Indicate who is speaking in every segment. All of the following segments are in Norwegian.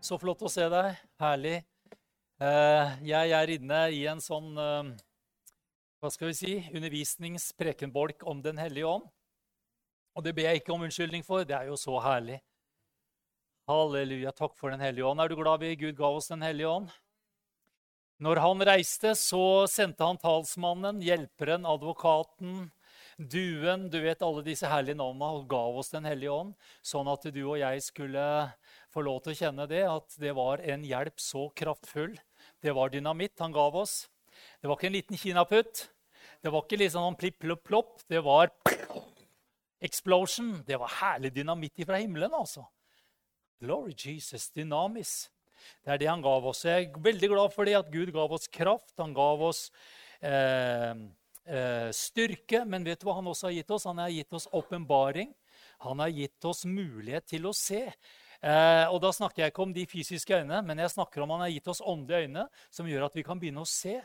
Speaker 1: Så flott å se deg. Herlig. Eh, jeg er inne i en sånn eh, hva skal vi si, undervisningsprekenbolk om Den hellige ånd. Og det ber jeg ikke om unnskyldning for. Det er jo så herlig. Halleluja. Takk for Den hellige ånd. Er du glad vi Gud ga oss Den hellige ånd? Når han reiste, så sendte han talsmannen, hjelperen, advokaten, duen Du vet alle disse herlige navnene og ga oss Den hellige ånd, sånn at du og jeg skulle få lov til å kjenne det, at det var en hjelp så kraftfull. Det var dynamitt han gav oss. Det var ikke en liten kinaputt. Det var ikke liksom noen plipp-plopp-plopp. Det var explosion. Det var herlig dynamitt fra himmelen, altså. Glory Jesus, dynamis. Det er det han gav oss. Jeg er veldig glad for det at Gud gav oss kraft. Han gav oss eh, styrke. Men vet du hva han også har gitt oss? Han har gitt oss åpenbaring. Han har gitt oss mulighet til å se. Eh, og Da snakker jeg ikke om de fysiske øynene, men jeg snakker om han har gitt oss åndelige øyne som gjør at vi kan begynne å se.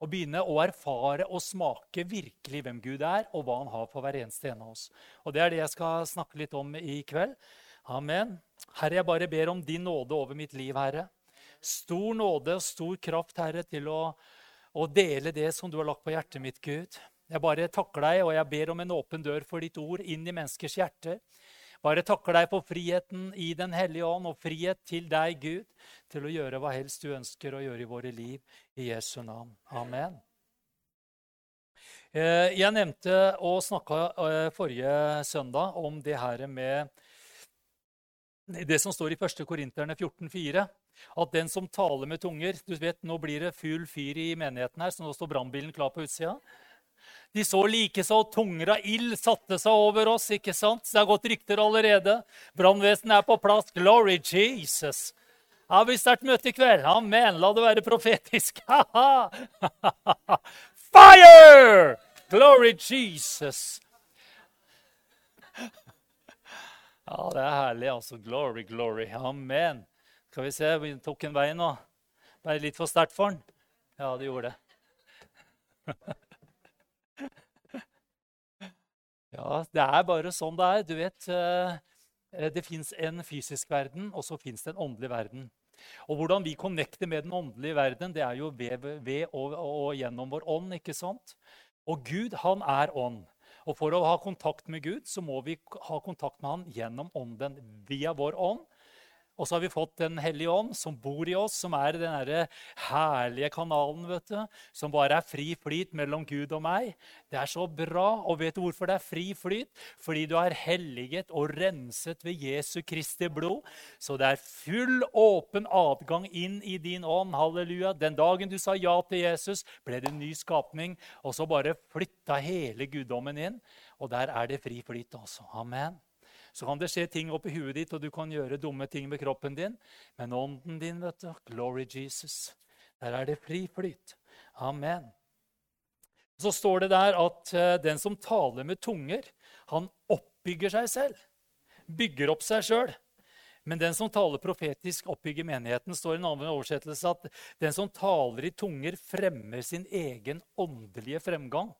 Speaker 1: Og begynne å erfare og smake virkelig hvem Gud er, og hva han har for hver eneste en av oss. Og Det er det jeg skal snakke litt om i kveld. Amen. Herre, jeg bare ber om din nåde over mitt liv, Herre. Stor nåde og stor kraft, Herre, til å, å dele det som du har lagt på hjertet mitt, Gud. Jeg bare takker deg, og jeg ber om en åpen dør for ditt ord inn i menneskers hjerte. Bare takker deg for friheten i Den hellige ånd og frihet til deg, Gud, til å gjøre hva helst du ønsker å gjøre i våre liv. I Jesu navn. Amen. Eh, jeg nevnte og snakka eh, forrige søndag om det her med det som står i 1. Korinterne 14,4. At den som taler med tunger du vet, Nå blir det full fyr i menigheten her, så nå står brannbilen klar på utsida. De så likeså tunger av ild satte seg over oss. ikke sant? Det har gått rykter allerede. Brannvesenet er på plass. Glory Jesus! Ja, vi sterkt møte i kveld. Amen. La det være profetisk. Fire! Glory Jesus! Ja, det er herlig. altså. Glory, glory. Amen. Skal vi se, vi tok en vei nå. Ble litt for sterkt for den? Ja, det gjorde det. Ja, det er bare sånn det er. Du vet, eh, det fins en fysisk verden, og så fins det en åndelig verden. Og hvordan vi connecter med den åndelige verden, det er jo ved, ved og, og, gjennom vår ånd. ikke sant? Og Gud, han er ånd. Og for å ha kontakt med Gud så må vi ha kontakt med han gjennom ånden, via vår ånd. Og så har vi fått Den hellige ånd, som bor i oss, som er den herlige kanalen vet du, som bare er fri flyt mellom Gud og meg. Det er så bra. Og vet du hvorfor det er fri flyt? Fordi du er helliget og renset ved Jesu Kristi blod. Så det er full, åpen adgang inn i din ånd. Halleluja. Den dagen du sa ja til Jesus, ble det en ny skapning. Og så bare flytta hele guddommen inn. Og der er det fri flyt, også. Amen. Så kan det skje ting oppi huet ditt, og du kan gjøre dumme ting med kroppen din. Men ånden din, vet du, glory Jesus, der er det fri flyt. Amen. Så står det der at uh, den som taler med tunger, han oppbygger seg selv. Bygger opp seg sjøl. Men den som taler profetisk, oppbygger menigheten. står i en annen oversettelse at den som taler i tunger, fremmer sin egen åndelige fremgang.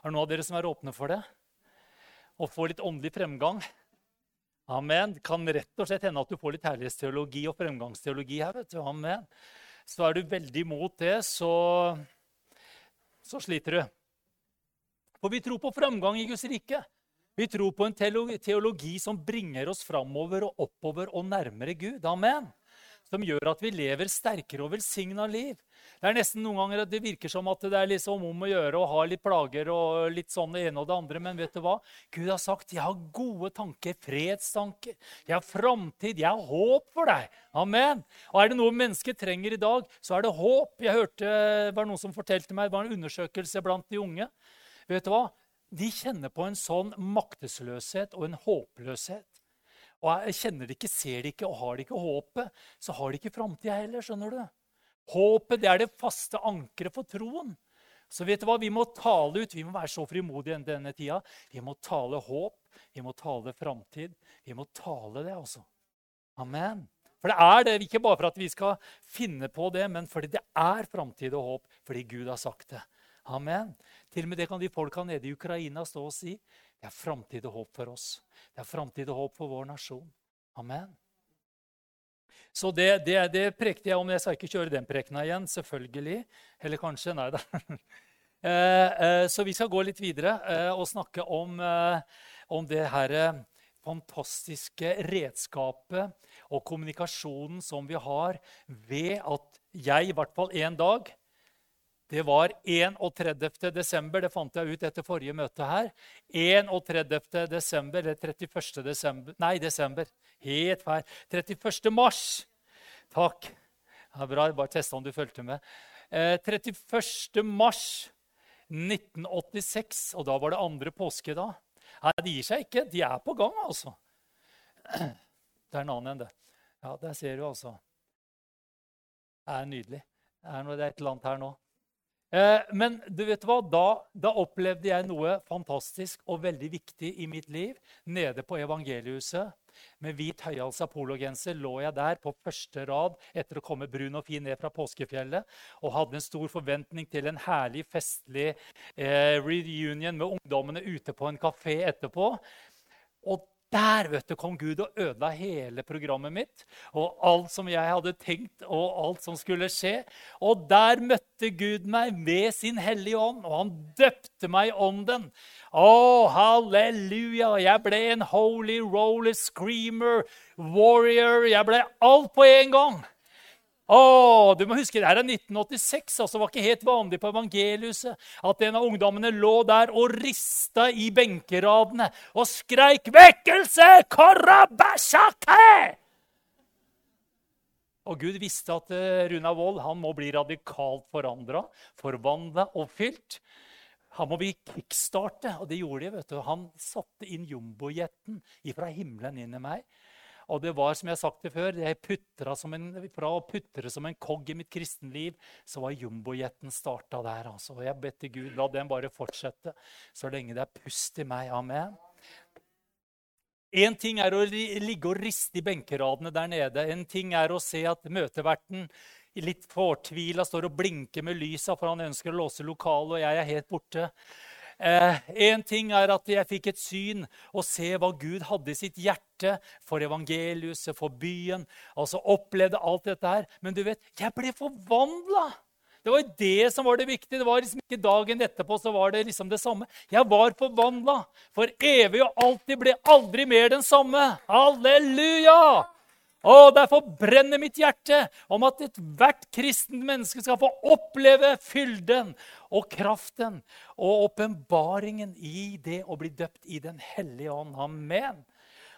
Speaker 1: Er det noen av dere som er åpne for det? Å få litt åndelig fremgang? Amen. Det kan rett og slett hende at du får litt herlighetsteologi og fremgangsteologi her. vet du. Amen. Så er du veldig imot det, så, så sliter du. For vi tror på framgang i Guds rike. Vi tror på en teologi som bringer oss framover og oppover og nærmere Gud. Amen. Som gjør at vi lever sterkere og velsigna liv. Det er nesten noen ganger at det virker som at det er liksom om å gjøre å ha litt plager og litt sånn det ene og det andre. Men vet du hva? Gud har sagt jeg har gode tanker, fredstanker. Jeg har framtid, jeg har håp for deg. Amen. Og er det noe mennesker trenger i dag, så er det håp. Jeg hørte det var noen som fortalte meg, det var en undersøkelse blant de unge. Vet du hva? De kjenner på en sånn maktesløshet og en håpløshet. Og kjenner det ikke, ser det ikke og har det ikke håpet, så har de ikke framtida heller. skjønner du? Håpet det er det faste ankeret for troen. Så vet du hva? Vi må tale ut. Vi må være så frimodige denne tida. Vi må tale håp, vi må tale framtid. Vi må tale det, altså. Amen. For det er det, ikke bare for at vi skal finne på det, men fordi det er framtid og håp. Fordi Gud har sagt det. Amen. Til og med det kan de folka nede i Ukraina stå og si. Det er framtid og håp for oss. Det er framtid og håp for vår nasjon. Amen. Så det, det, det, prekte jeg om. Jeg skal ikke kjøre den prekena igjen, selvfølgelig. Eller kanskje. Nei da. Så vi skal gå litt videre og snakke om, om det her fantastiske redskapet og kommunikasjonen som vi har ved at jeg i hvert fall en dag det var 31. desember, det fant jeg ut etter forrige møte her. 31. desember, eller 31. desember Nei, desember. Helt feil. 31. mars. Takk. Det er bra. Bare testa om du fulgte med. Eh, 31. mars 1986, og da var det andre påske da. Nei, de gir seg ikke. De er på gang, altså. Det er en annen enn det. Ja, der ser du altså. Det er nydelig. Det det er et eller annet her nå. Eh, men du vet hva? Da, da, opplevde jeg noe fantastisk og veldig viktig i mitt liv. Nede på evangeliehuset. med hvit høyhalsa pologenser lå jeg der på første rad etter å komme brun og fin ned fra påskefjellet og hadde en stor forventning til en herlig, festlig eh, reunion med ungdommene ute på en kafé etterpå. Og der vet du, kom Gud og ødela hele programmet mitt og alt som jeg hadde tenkt, og alt som skulle skje. Og der møtte Gud meg med sin Hellige Ånd, og han døpte meg i ånden. Å, halleluja! Jeg ble en holy roller screamer, warrior. Jeg ble alt på en gang. Å, du må huske, Det her er 1986. altså Det var ikke helt vanlig på evangeliuset at en av ungdommene lå der og rista i benkeradene og skreik 'Vekkelse! Karabashake!' Og Gud visste at eh, Runa Wold han må bli radikalt forandra, forvandla oppfylt. Han må bli kickstarte, og det gjorde de. vet du. Han satte inn jumbojeten fra himmelen inn i meg. Og det var som jeg har sagt det før, en, Fra å putre som en kogg i mitt kristenliv, så var jumbojeten starta der. altså. Og jeg bedt til Gud, la den bare fortsette så lenge det er pust i meg. Amen. Én ting er å ligge og riste i benkeradene der nede. En ting er å se at møteverten litt fortvila står og blinker med lysa, for han ønsker å låse lokalet, og jeg er helt borte. Én eh, ting er at jeg fikk et syn og se hva Gud hadde i sitt hjerte for evangeliuset, for byen. Altså opplevde alt dette her. Men du vet, jeg ble forvandla! Det var det som var det viktige. Det var liksom ikke Dagen etterpå så var det liksom det samme. Jeg var forvandla. For evig og alltid ble aldri mer den samme. Halleluja! Og Derfor brenner mitt hjerte om at ethvert kristent menneske skal få oppleve fylden og kraften og åpenbaringen i det å bli døpt i Den hellige ånd. Amen.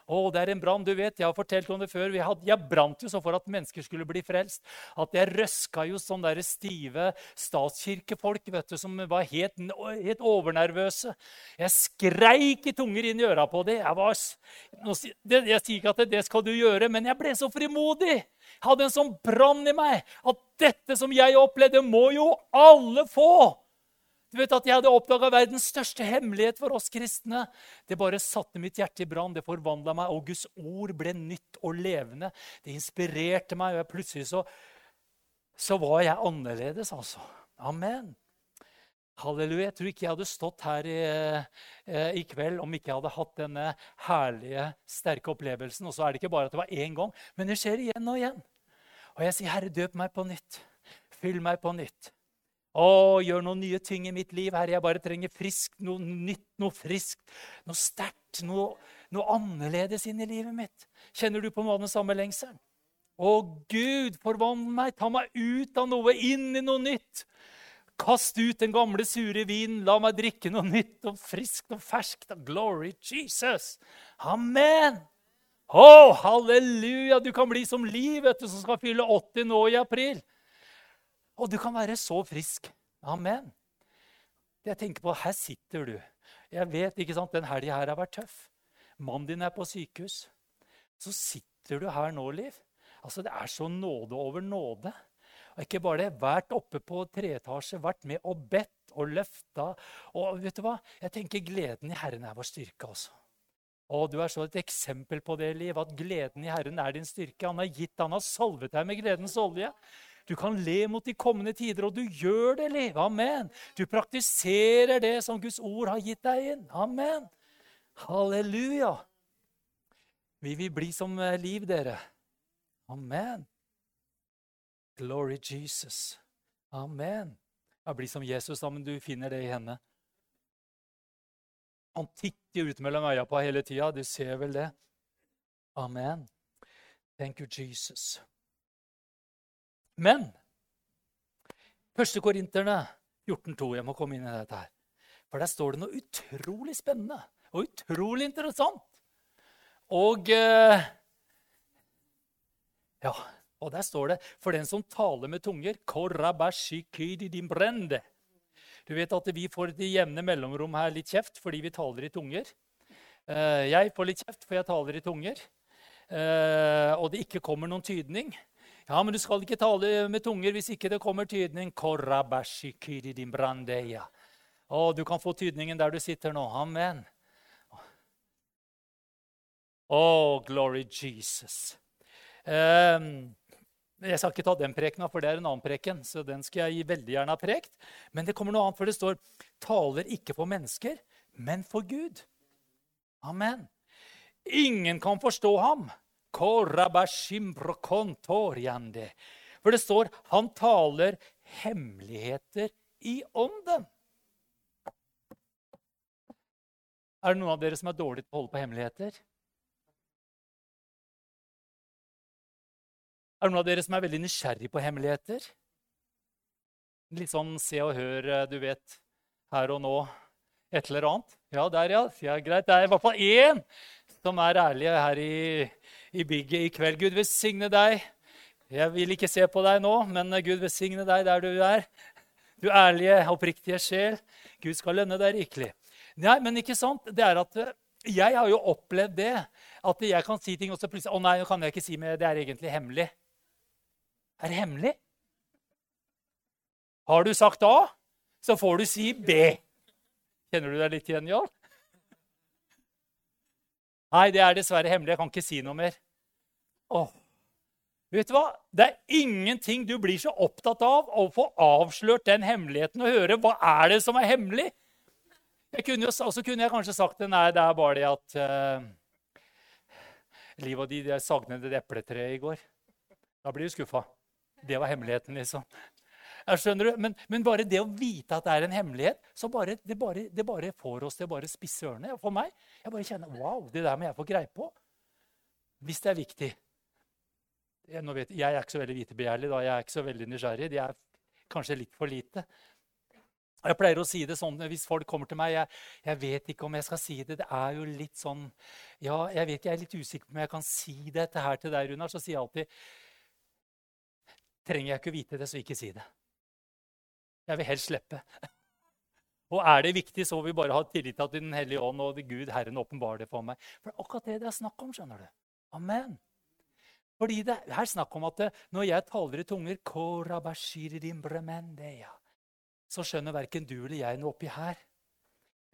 Speaker 1: Å, det er en brann. Du vet, Jeg har fortalt om det før. Hadde, jeg brant jo så for at mennesker skulle bli frelst. At jeg røska jo sånne der stive statskirkefolk vet du, som var helt, helt overnervøse. Jeg skreik i tunger inn i øra på dem. Jeg, jeg sier ikke at det, det skal du gjøre, men jeg ble så frimodig. Jeg hadde en sånn brann i meg at dette som jeg opplevde, må jo alle få. Du vet at Jeg hadde oppdaga verdens største hemmelighet for oss kristne. Det bare satte mitt hjerte i brann, det forvandla meg, og Guds ord ble nytt og levende. Det inspirerte meg, og plutselig så, så var jeg annerledes, altså. Amen. Halleluja. Jeg tror ikke jeg hadde stått her i, eh, i, kveld om ikke jeg hadde hatt denne herlige, sterke opplevelsen. Og så er det ikke bare at det var én gang, men det skjer igjen og igjen. Og jeg sier, 'Herre, døp meg på nytt. Fyll meg på nytt.' Å, gjør noen nye ting i mitt liv, Herre. Jeg bare trenger frisk, noe nytt, noe friskt, noe sterkt, noe, noe, annerledes inn i livet mitt. Kjenner du på noe av den samme lengselen? Å, Gud, forvandl meg, ta meg ut av noe, inn i noe nytt. Kast ut den gamle, sure vinen. La meg drikke noe nytt og friskt og ferskt. Glory Jesus. Amen. Å, halleluja! Du kan bli som Liv, vet du, som skal fylle 80 nå i april. Og du kan være så frisk. Amen. Jeg tenker på, Her sitter du. Jeg vet, ikke sant, Den helga her har vært tøff. Mannen din er på sykehus. Så sitter du her nå, Liv. Altså, Det er så nåde over nåde. Og ikke bare det, Vært oppe på treetasje, vært med og bedt og løfta. Og vet du hva? Jeg tenker gleden i Herren er vår styrke. altså. Og Du er så et eksempel på det, Liv, at gleden i Herren er din styrke. Han har gitt, han har salvet deg med gledens olje. Du kan le mot de kommende tider, og du gjør det, Liv. Amen. Du praktiserer det som Guds ord har gitt deg inn. Amen. Halleluja. Vi vil bli som eh, Liv, dere. Amen. Glory Jesus. Amen. Ja, Bli som Jesus, da, men du finner det i henne. Han titter ut mellom øya på hele tida. Du ser vel det? Amen. Thank you, Jesus. Men Første Korinterne 14,2. Jeg må komme inn i dette her. For der står det noe utrolig spennende og utrolig interessant. Og eh, Ja, og der står det For den som taler med tunger Du vet at vi får i jevne mellomrom her litt kjeft fordi vi taler i tunger. Eh, jeg får litt kjeft for jeg taler i tunger. Eh, og det ikke kommer noen tydning. Ja, men du skal ikke tale med tunger hvis ikke det kommer tydning. Å, du kan få tydningen der du sitter nå. Amen. Å, glory Jesus. Um, jeg skal ikke ta den prekena, for det er en annen preken. så den skal jeg veldig gjerne ha prekt. Men det kommer noe annet, for det står 'taler ikke for mennesker, men for Gud'. Amen. Ingen kan forstå ham. For det står 'han taler hemmeligheter i ånden'. Er det noen av dere som er dårlige til å holde på hemmeligheter? Er det noen av dere som er veldig nysgjerrig på hemmeligheter? Litt sånn se og hør, eh, du vet, her og nå. Et eller annet. Ja, der, ja. ja greit. Det er i hvert fall én som er ærlig her i, i bygget i kveld. Gud velsigne deg. Jeg vil ikke se på deg nå, men Gud velsigne deg der du er. Du ærlige, oppriktige sjel. Gud skal lønne deg rikelig. Nei, men ikke sant? Det er at eh, Jeg har jo opplevd det. At jeg kan si ting, og så plutselig Å nei, nå kan jeg ikke si mer. Det er egentlig hemmelig. Er det hemmelig? Har du sagt A, så får du si B. Kjenner du deg litt igjen, Jarl? Nei, det er dessverre hemmelig. Jeg kan ikke si noe mer. Åh. Vet du hva? Det er ingenting du blir så opptatt av å få avslørt den hemmeligheten og høre hva er det som er hemmelig. Og så kunne jeg kanskje sagt det. Nei, det er bare det at uh, Liv og de, de sagnede et epletre i går. Da blir du skuffa. Det var hemmeligheten, liksom. Jeg skjønner du? Men, men, bare det å vite at det er en hemmelighet, så bare, det, bare, det bare får oss til å bare spisse ørene. For meg, jeg bare kjenner Wow, det der må jeg få greie på. Hvis det er viktig. Jeg, vet, jeg er ikke så veldig vitebegjærlig. da, Jeg er ikke så veldig nysgjerrig. Det er kanskje litt for lite. Jeg pleier å si det sånn hvis folk kommer til meg jeg, jeg, vet ikke om jeg skal si det. Det er jo litt sånn Ja, jeg vet jeg er litt usikker på om jeg kan si dette her til deg, Runar. Så sier jeg alltid Trenger jeg ikke vite det, så ikke si det. Jeg vil helst slippe. Og er det viktig, så vil vi bare ha tillit til at Den hellige ånd og Gud, Herren, åpenbarer det for meg. For det er akkurat det det er snakk om. skjønner du. Amen. Fordi det er snakk om at når jeg taler i tunger så skjønner verken du eller jeg noe oppi her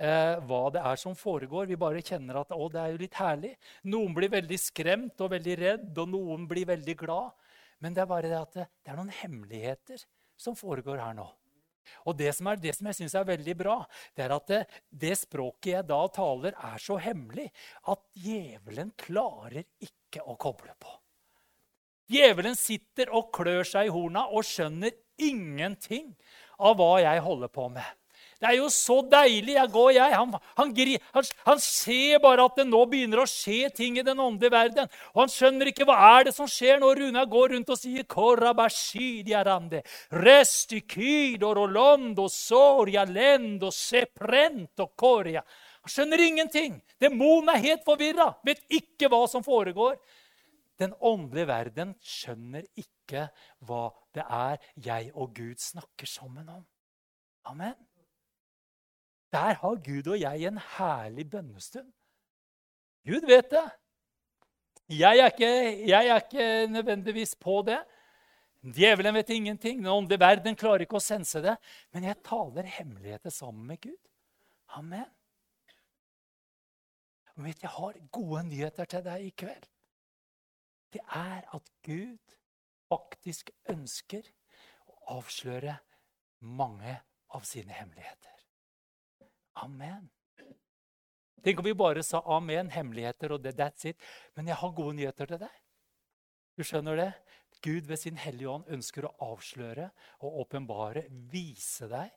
Speaker 1: eh, hva det er som foregår. Vi bare kjenner at å, det er jo litt herlig. Noen blir veldig skremt og veldig redd, og noen blir veldig glad. Men det er bare det at det er noen hemmeligheter som foregår her nå. Og det som, er, det som jeg syns er veldig bra, det er at det, det, språket jeg da taler, er så hemmelig at djevelen klarer ikke å koble på. Djevelen sitter og klør seg i horna og skjønner ingenting av hva jeg holder på med. Det er jo så deilig. Jeg går, jeg. Han, han, han, han, ser bare at det nå begynner å skje ting i den åndelige verden. Og han skjønner ikke hva er det som skjer når Runa går rundt og sier Han skjønner ingenting. Demonen er helt forvirra, vet ikke hva som foregår. Den åndelige verden skjønner ikke hva det er jeg og Gud snakker sammen om. Amen. Der har Gud og jeg en herlig bønnestund. Gud vet det. Jeg er ikke, jeg er ikke nødvendigvis på det. Djevelen vet ingenting. Den åndelige verden klarer ikke å sense det. Men jeg taler hemmeligheter sammen med Gud. Amen. Og vet, Jeg har gode nyheter til deg i kveld. Det er at Gud faktisk ønsker å avsløre mange av sine hemmeligheter. Amen. Tenk om vi bare sa amen, hemmeligheter og det, that's it. Men jeg har gode nyheter til deg. Du skjønner det? Gud ved sin Hellige Ånd ønsker å avsløre og åpenbare, vise deg,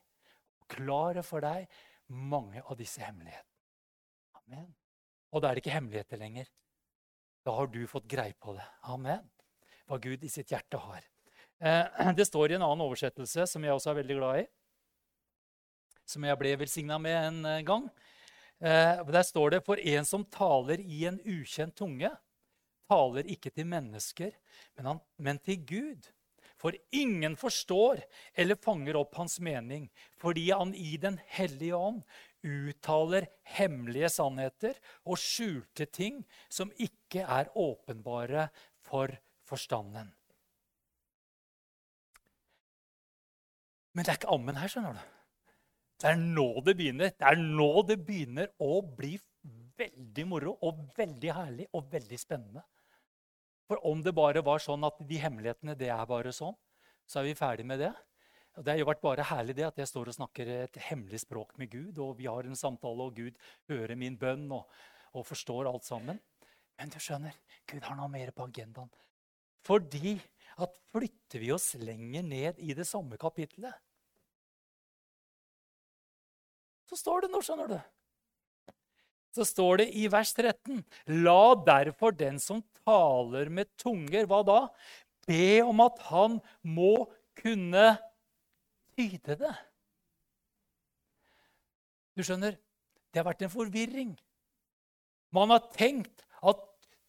Speaker 1: klare for deg mange av disse hemmelighetene. Amen. Og da er det ikke hemmeligheter lenger. Da har du fått greie på det. Amen. Hva Gud i sitt hjerte har. Eh, det står i en annen oversettelse, som jeg også er veldig glad i, som jeg ble velsigna med en eh, gang. Eh, der står det For en som taler i en ukjent tunge, taler ikke til mennesker, men, han, men til Gud. For ingen forstår eller fanger opp hans mening, fordi han i Den hellige ånd uttaler hemmelige sannheter og skjulte ting som ikke er åpenbare for forstanden. Men det er ikke ammen her, skjønner du. Det er nå det begynner. Det er nå det begynner å bli veldig moro og veldig herlig og veldig spennende. For om det bare var sånn at de hemmelighetene det er bare sånn, så er vi ferdig med det. Og Det har jo vært bare herlig det at jeg står og snakker et hemmelig språk med Gud, og vi har en samtale, og Gud hører min bønn og, og forstår alt sammen. Men du skjønner, Gud har noe mer på agendaen. Fordi at flytter vi oss lenger ned i det samme kapittelet, så står det noe, skjønner du. Så står det i vers 13.: La derfor den som taler med tunger, hva da? Be om at han må kunne tyde det. Du skjønner, det har vært en forvirring. Man har tenkt at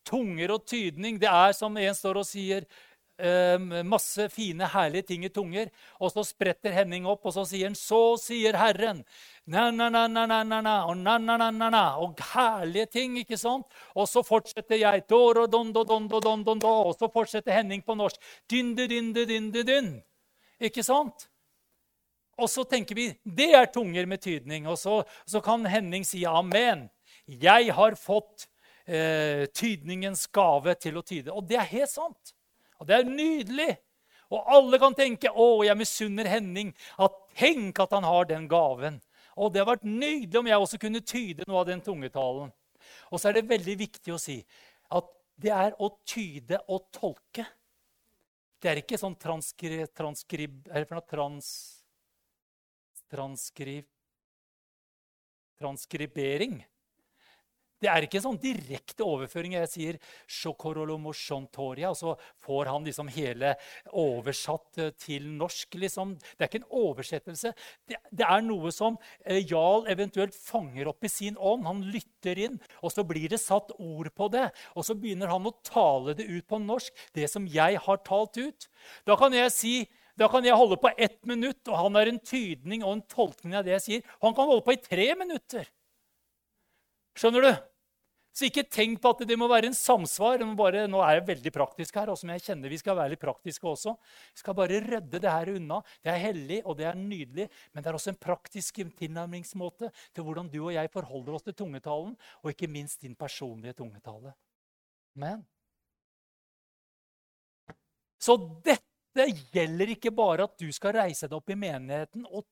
Speaker 1: tunger og tydning det er som en står og sier masse fine, herlige ting i tunger. Og så spretter Henning opp, og så sier han 'Så sier Herren'. Na-na-na-na-na-na, og na-na-na-na, og herlige ting, ikke sant? Og så fortsetter jeg, og så fortsetter Henning på norsk. Dynde-dynde-dynde-dynn. Ikke sant? Og så tenker vi det er tunger med tydning. Og så, så kan Henning si amen. Jeg har fått eh, tydningens gave til å tyde. Og det er helt sant. Og det er nydelig. Og alle kan tenke 'Å, jeg misunner Henning'. At, tenk at han har den gaven. Og det har vært nydelig om jeg også kunne tyde noe av den tungetalen. Og så er det veldig viktig å si at det er å tyde og tolke. Det er ikke sånn transkri, transkrib... Eller for noe trans... Transkrib... Transkribering. Det er ikke sånn direkte overføring. Jeg sier Shokorolomosjontoria, og så får han liksom hele oversatt eh, til norsk. Liksom. Det er ikke en oversettelse. Det, det er noe som eh, Jarl eventuelt fanger opp i sin ånd. Han lytter inn, og så blir det satt ord på det. Og så begynner han å tale det ut på norsk, det som jeg har talt ut. Da kan jeg si da kan jeg holde på ett minutt, og han har en tydning og en tolkning av det jeg sier. Han kan holde på i tre minutter. Skjønner du? Så ikke tenk på at det må være en samsvar. Bare, nå er jeg veldig praktisk her, og som jeg kjenner vi skal være litt praktiske også. Vi skal bare rydde det her unna. Det er hellig, og det er nydelig, men det er også en praktisk tilnærmingsmåte til hvordan du og jeg forholder oss til tungetalen, og ikke minst din personlige tungetale. Men Så dette gjelder ikke bare at du skal reise deg opp i menigheten og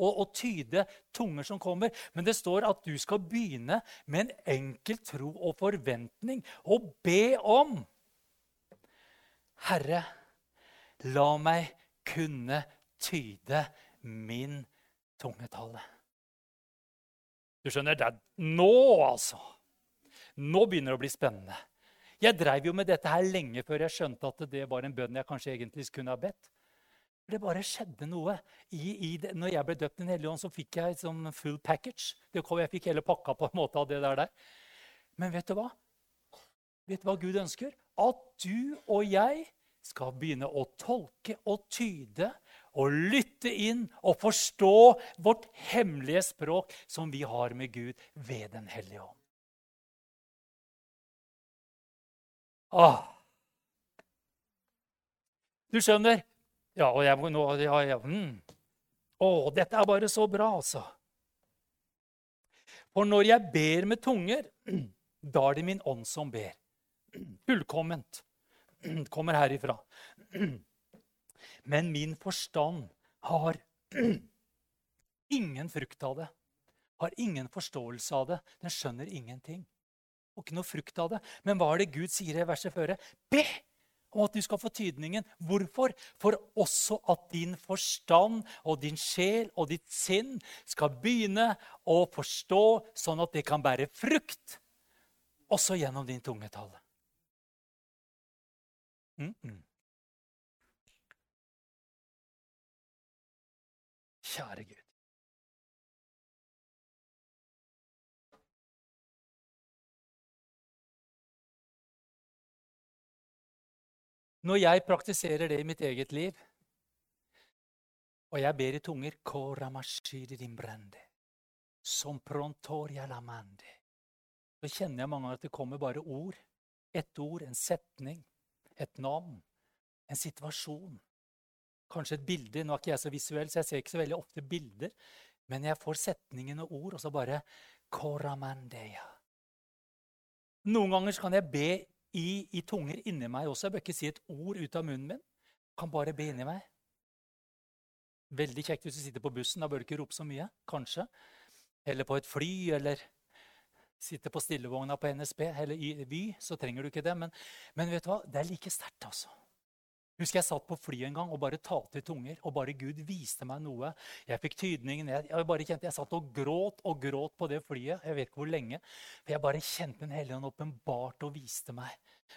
Speaker 1: og, og tyde tunger som kommer. Men det står at du skal begynne med en enkel tro og forventning og be om Herre, la meg kunne tyde min tungetale. Du skjønner, det er nå, altså. Nå begynner det å bli spennende. Jeg dreiv jo med dette her lenge før jeg skjønte at det var en bønn jeg kanskje egentlig kunne ha bedt. Det bare skjedde noe. I, i det, når jeg ble døpt i Den hellige ånd, så fikk jeg et sånn full package. Kom, jeg fikk hele pakka på en måte av det der. Men vet du hva? Vet du hva Gud ønsker? At du og jeg skal begynne å tolke og tyde og lytte inn og forstå vårt hemmelige språk som vi har med Gud ved Den hellige ånd. Ah. Du skjønner, ja, og jeg nå ja, ja, mm. Å, dette er bare så bra, altså. For når jeg ber med tunger, da er det min ånd som ber. Fullkomment. Kommer herifra. Men min forstand har ingen frukt av det. Har ingen forståelse av det. Den skjønner ingenting. Og ikke noe frukt av det. Men hva er det Gud sier i verset føre? Be, om at du skal få tydningen. Hvorfor? For også at din forstand og din sjel og ditt sinn skal begynne å forstå, sånn at det kan bære frukt også gjennom din tungetale. Mm -mm. Kjære Gud. Når jeg praktiserer det i mitt eget liv, og jeg ber i tunger som lamande, så kjenner jeg mange ganger at det kommer bare ord. Ett ord, en setning, et navn, en situasjon. Kanskje et bilde. Nå er ikke jeg så visuell, så jeg ser ikke så veldig ofte bilder. Men jeg får setningen og ord, og så bare. Noen ganger kan jeg be i, i, tunger inni meg også. Jeg bør ikke si et ord ut av munnen min. Kan bare be inni meg. Veldig kjekt hvis du sitter på bussen. Da bør du ikke rope så mye. Kanskje. Eller på et fly, eller sitter på stillevogna på NSB eller i Vy, så trenger du ikke det. Men, men vet du hva? det er like sterkt, altså. Husker jeg satt på flyet en gang og bare talte i tunger. Og bare Gud viste meg noe. Jeg fikk tydningen. Jeg, jeg, bare kjente, jeg satt og gråt og gråt på det flyet. Jeg vet ikke hvor lenge. For jeg bare kjente Den hellige ånd åpenbart og viste meg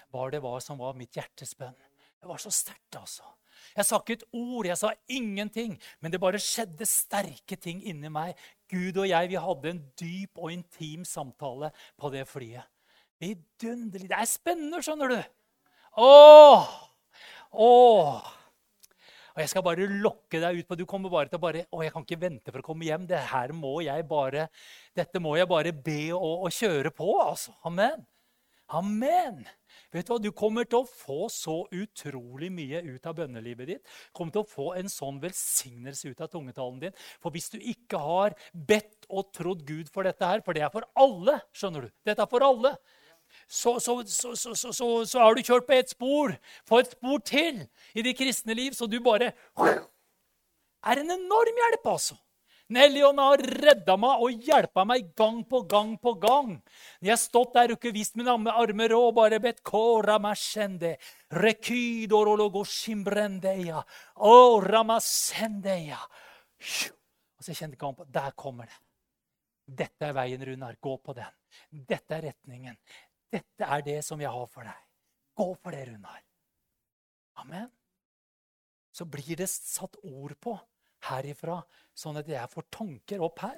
Speaker 1: hva det var som var mitt hjertes bønn. Det var så sterkt, altså. Jeg sa ikke et ord, jeg sa ingenting. Men det bare skjedde sterke ting inni meg. Gud og jeg vi hadde en dyp og intim samtale på det flyet. Vidunderlig. Det er spennende, skjønner du. Åh! Åh! Og jeg skal bare lokke deg ut på Du kommer bare til å bare Å, jeg kan ikke vente for å komme hjem. Det her må jeg bare, dette må jeg bare be og, og kjøre på. altså. Amen. Amen. Vet Du hva? Du kommer til å få så utrolig mye ut av bønnelivet ditt. kommer til å få en sånn velsignelse ut av tungetalen din. For hvis du ikke har bedt og trodd Gud for dette her, for det er for alle, skjønner du. Dette er for alle så, så, så, har du kjørt på ett spor. Få et spor til i det kristne liv, så du bare er en enorm hjelp, altså. Nellion har redda meg og hjelpa meg gang på gang på gang. Når Jeg har stått der og ikke vist mine armer og bare bedt Kora mashende, rekydorologo. Og så kjente jeg på Der kommer det. Dette er veien, Runar. Gå på den. Dette er retningen. Dette er det som jeg har for deg. Gå for det, Runar. Amen. Så blir det satt ord på herifra, sånn at jeg får tanker opp her.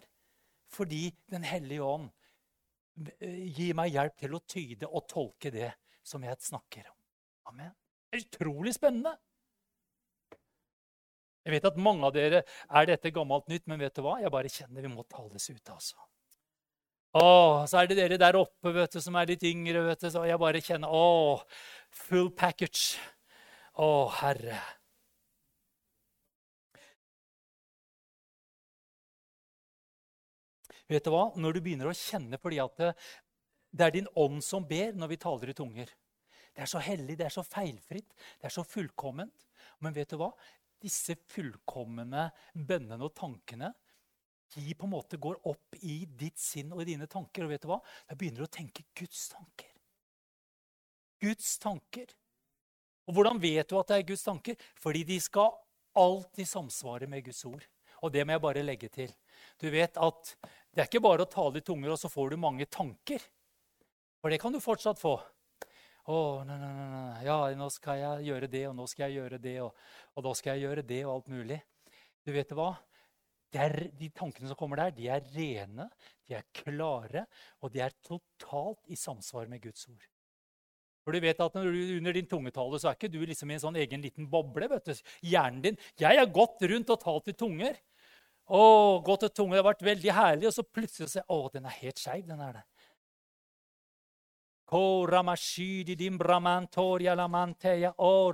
Speaker 1: Fordi Den hellige ånd eh, gir meg hjelp til å tyde og tolke det som jeg snakker om. Amen. Det er utrolig spennende. Jeg vet at mange av dere er dette gammelt nytt, men vet du hva? Jeg bare kjenner vi må tales ut. altså. Å, så er det dere der oppe vet du, som er litt yngre. vet du, så Jeg bare kjenner Å, full package. Å, Herre. Vet du hva? Når du begynner å kjenne fordi at det, det er din ånd som ber når vi taler i tunger. Det er så hellig, det er så feilfritt, det er så fullkomment. Men vet du hva? Disse fullkomne bønnene og tankene de på en måte går opp i ditt sinn og i dine tanker. Og vet du hva? Da begynner du å tenke Guds tanker. Guds tanker. Og hvordan vet du at det er Guds tanker? Fordi de skal alltid samsvare med Guds ord. Og det må jeg bare legge til. Du vet at det er ikke bare å tale i tunger, og så får du mange tanker. For det kan du fortsatt få. Å, nei, nei, nei, ja, nå skal jeg gjøre det, og nå skal jeg gjøre det, og, og da skal jeg gjøre det, og alt mulig. Du vet hva? Er, de tankene som kommer der, de er rene, de er klare, og de er totalt i samsvar med Guds ord. For du vet at Under din tungetale så er ikke du liksom i en sånn egen liten boble. vet du. Hjernen din Jeg har gått rundt og talt i tunger. Å, gått i tunger, Det har vært veldig herlig. Og så plutselig ser Å, den er helt skeiv, den er det.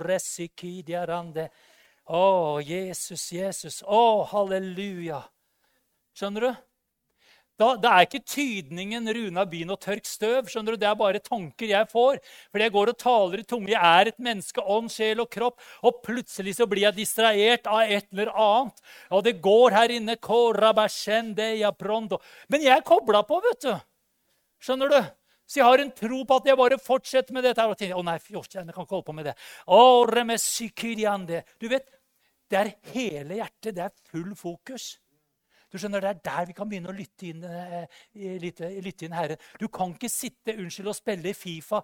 Speaker 1: resikidia resikidiarande. Å, Jesus, Jesus. Å, halleluja. Skjønner du? Da, det er ikke tydningen 'Runa, byen og tørk støv'. skjønner du? Det er bare tanker jeg får. Fordi jeg går og taler i tunge. Jeg er et menneske, ånd, sjel og kropp. Og plutselig så blir jeg distrahert av et eller annet. Og det går her inne. Men jeg er kobla på, vet du. Skjønner du? Så jeg har en tro på at jeg bare fortsetter med dette. Og tenker, å nei, jeg kan ikke holde på med det. Du vet, det er hele hjertet. Det er full fokus. Du skjønner, Det er der vi kan begynne å lytte inn, eh, lytte, lytte inn Herren. Du kan ikke sitte unnskyld, og spille i Fifa,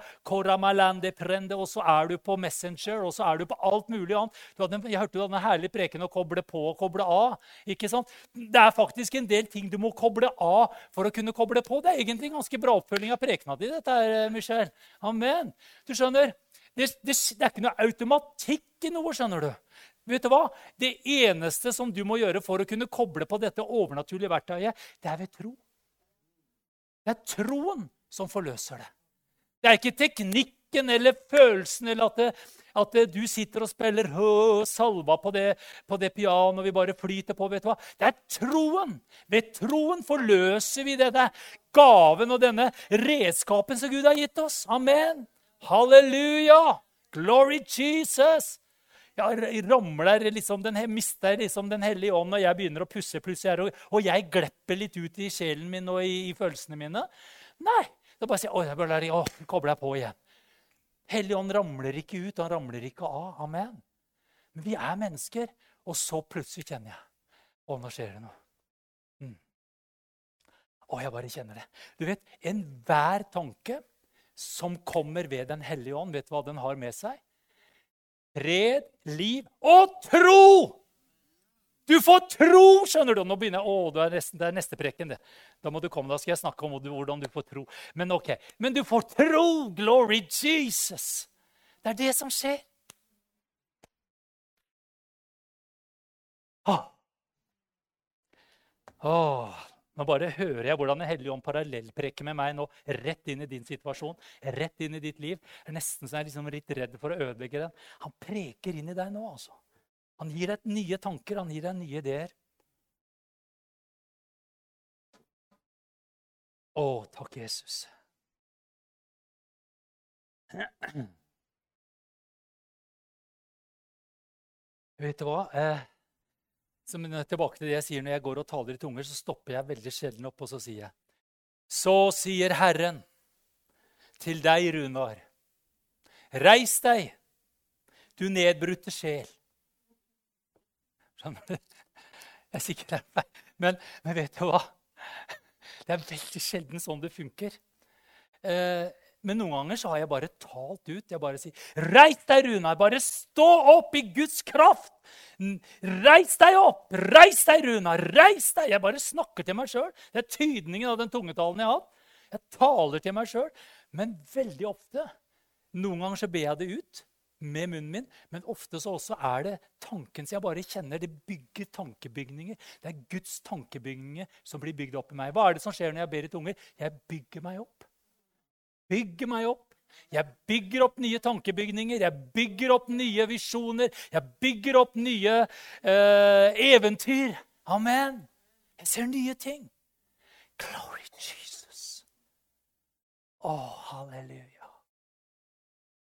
Speaker 1: prende, og så er du på Messenger og så er du på alt mulig annet. Hadde, jeg hørte du hadde den herlige preken å koble på og koble av. ikke sant? Det er faktisk en del ting du må koble av for å kunne koble på. Det er egentlig en ganske bra oppfølging av prekena di. dette her, Michelle. Amen. Du skjønner, det, det, det er ikke noe automatikk i noe, skjønner du. Vet du hva? Det eneste som du må gjøre for å kunne koble på dette overnaturlige verktøyet, det er ved tro. Det er troen som forløser det. Det er ikke teknikken eller følelsen eller at, det, at du sitter og spiller hø, salva på det, på det pianoet vi bare flyter på. vet du hva? Det er troen. Ved troen forløser vi er gaven og denne redskapen som Gud har gitt oss. Amen. Halleluja! Glory Jesus! Jeg ramler liksom, den, mister liksom Den hellige ånd når jeg begynner å pusse, plutselig, og, og jeg glepper litt ut i sjelen min og i, i følelsene mine. Nei. Da bare sier jeg, jeg, å, kobler jeg på igjen. Hellige ånd ramler ikke ut, han ramler ikke av. Amen. Men vi er mennesker, og så plutselig kjenner jeg Å, nå skjer det noe. Mm. Å, jeg bare kjenner det. Du vet, enhver tanke som kommer ved Den hellige ånd, vet du hva den har med seg? Fred, liv og tro! Du får tro! skjønner du. Nå begynner jeg, å, det er, nesten, det er neste preken. det. Da må du komme, da skal jeg snakke om hvordan du får tro. Men ok, men du får tro! Glory Jesus! Det er det som skjer. Ah. Oh. Nå bare hører jeg hvordan Den hellige ånd parallellpreker med meg nå, rett inn i din situasjon, rett inn i ditt liv. Det er nesten så jeg er liksom litt redd for å ødelegge den. Han preker inn i deg nå, altså. Han gir deg nye tanker, han gir deg nye ideer. Å, takk, Jesus. Vet du hva? Eh, som, tilbake til det jeg sier når jeg går og taler i tunger, så stopper jeg veldig sjelden opp og så sier jeg Så sier Herren til deg, Runar, reis deg, du nedbrutte sjel. Jeg er sikker det er meg. Men, men, vet du hva? Det er veldig sjelden sånn det funker. Eh, men noen ganger så har jeg bare talt ut. Jeg bare sier, 'Reis deg, Runar! Bare stå opp i Guds kraft!' Reis deg opp! Reis deg, Runar! Reis deg! Jeg bare snakker til meg sjøl. Det er tydningen av den tungetalen jeg har. Jeg taler til meg sjøl. Men veldig ofte Noen ganger så ber jeg det ut med munnen min, men ofte så også er det tanken som jeg bare kjenner. Det bygger tankebygninger. Det er Guds tankebygninger som blir bygd opp i meg. Hva er det som skjer når jeg ber i tunger? Jeg bygger meg opp bygger meg opp. Jeg bygger opp nye tankebygninger, jeg bygger opp nye visjoner. Jeg bygger opp nye uh, eventyr. Amen. Jeg ser nye ting. Glory Jesus. Å, halleluja.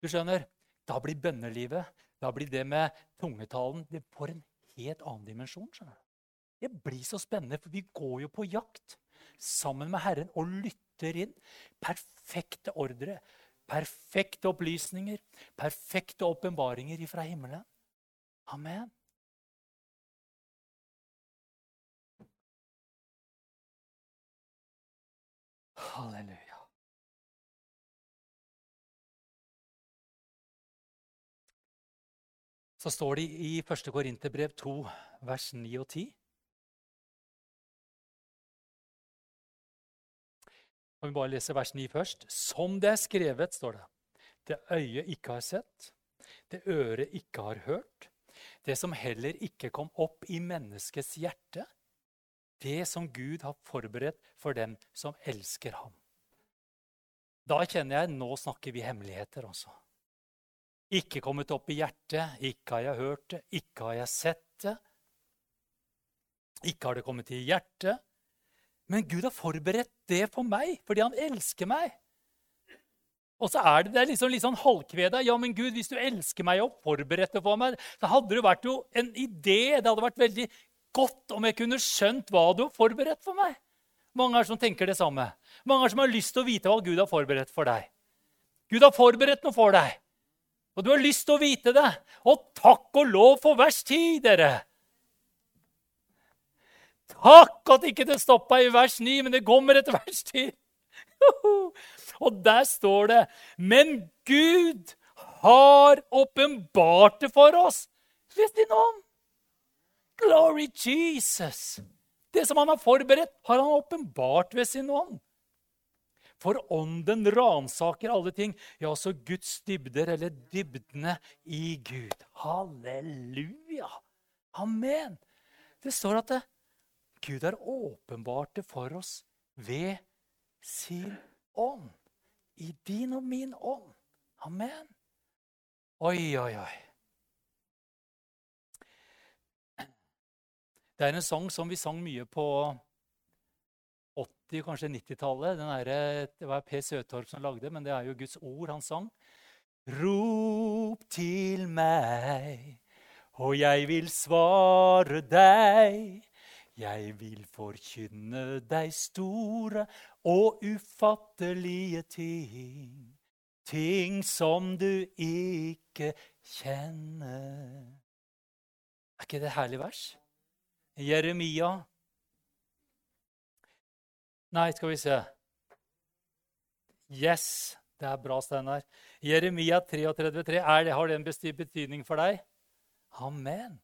Speaker 1: Du skjønner, da blir bønnelivet, da blir det med tungetalen Det får en helt annen dimensjon. skjønner du. Det blir så spennende, for vi går jo på jakt sammen med Herren og lytter inn. Perfekte ordre, perfekte opplysninger, perfekte åpenbaringer fra himmelen. Amen. Halleluja. Så står det i 1. Korinterbrev 2, vers 9 og 10. Kan vi bare lese vers 9 først? Som det er skrevet, står det. Det øyet ikke har sett, det øret ikke har hørt, det som heller ikke kom opp i menneskets hjerte, det som Gud har forberedt for dem som elsker ham. Da kjenner jeg nå snakker vi hemmeligheter også. Ikke kommet opp i hjertet, ikke har jeg hørt det, ikke har jeg sett det. Ikke har det kommet i hjertet, men Gud har forberedt det for meg fordi han elsker meg. Og så er det, det er liksom litt sånn halvkveda. Ja, men Gud, hvis du elsker meg og forberedt det for meg, så hadde det vært jo en idé. Det hadde vært veldig godt om jeg kunne skjønt hva du har forberedt for meg. Mange er som tenker det samme. Mange er som har lyst til å vite hva Gud har forberedt for deg. Gud har forberedt noe for deg, og du har lyst til å vite det. Og takk og lov for vers 10, dere! Takk at ikke det stoppa i vers 9, men det kommer et vers til. Og der står det Men Gud har åpenbart det for oss ånd. Glory Jesus! Det som han har forberedt, har han åpenbart ved sin ånd. For ånden ransaker alle ting, ja, så Guds dybder, eller dybdene i Gud. Halleluja! Amen. Det står at det, Gud har åpenbart det for oss ved sin ånd. I din og min ånd. Amen. Oi, oi, oi. Det er en sang som vi sang mye på 80-, kanskje 90-tallet. Det var Per Søtorp som lagde, men det er jo Guds ord han sang. Rop til meg, og jeg vil svare deg. Jeg vil forkynne deg store og ufattelige ting. Ting som du ikke kjenner. Er ikke det et herlig vers? Jeremia Nei, skal vi se. Yes, det er bra, Steinar. Jeremia 33,3. Har det en betydning for deg? Amen.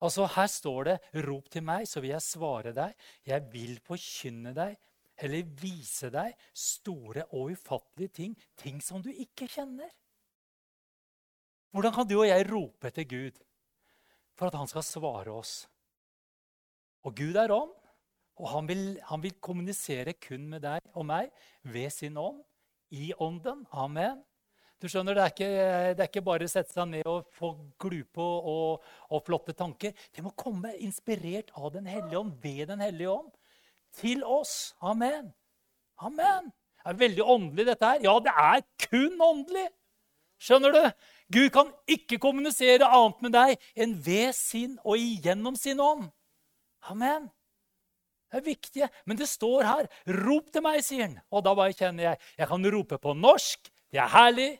Speaker 1: Altså, Her står det 'Rop til meg, så vil jeg svare deg'. 'Jeg vil forkynne deg' eller vise deg store og ufattelige ting, ting som du ikke kjenner. Hvordan kan du og jeg rope etter Gud for at han skal svare oss? Og Gud er ånd, og han vil, han vil kommunisere kun med deg og meg ved sin ånd, i ånden. Amen. Du skjønner, det er, ikke, det er ikke bare å sette seg ned og få glupe og, og, flotte tanker. Det må komme inspirert av Den hellige ånd, ved Den hellige ånd, til oss. Amen. Amen. Det er veldig åndelig, dette her. Ja, det er kun åndelig. Skjønner du? Gud kan ikke kommunisere annet med deg enn ved sin og igjennom sin ånd. Amen. Det er viktig. Men det står her 'Rop til meg', sier han. Og da bare kjenner jeg jeg kan rope på norsk. Det er herlig.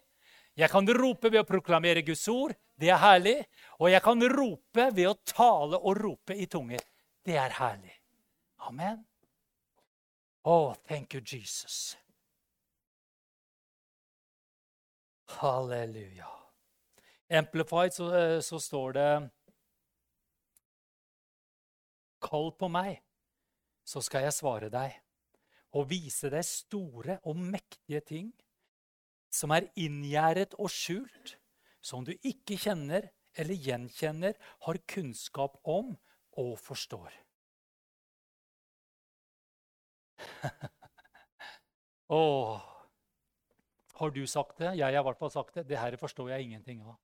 Speaker 1: Jeg kan rope ved å proklamere Guds ord. Det er herlig. Og jeg kan rope ved å tale og rope i tunger. Det er herlig. Amen. Oh, thank you, Jesus. Halleluja. Amplified så, eh, så står det Kall på meg, så skal jeg svare deg og vise deg store og mektige ting som er inngjerdet og skjult, som du ikke kjenner eller gjenkjenner, har kunnskap om og forstår. Åh, har du sagt det? Jeg har i hvert fall sagt det. Det her forstår jeg ingenting av.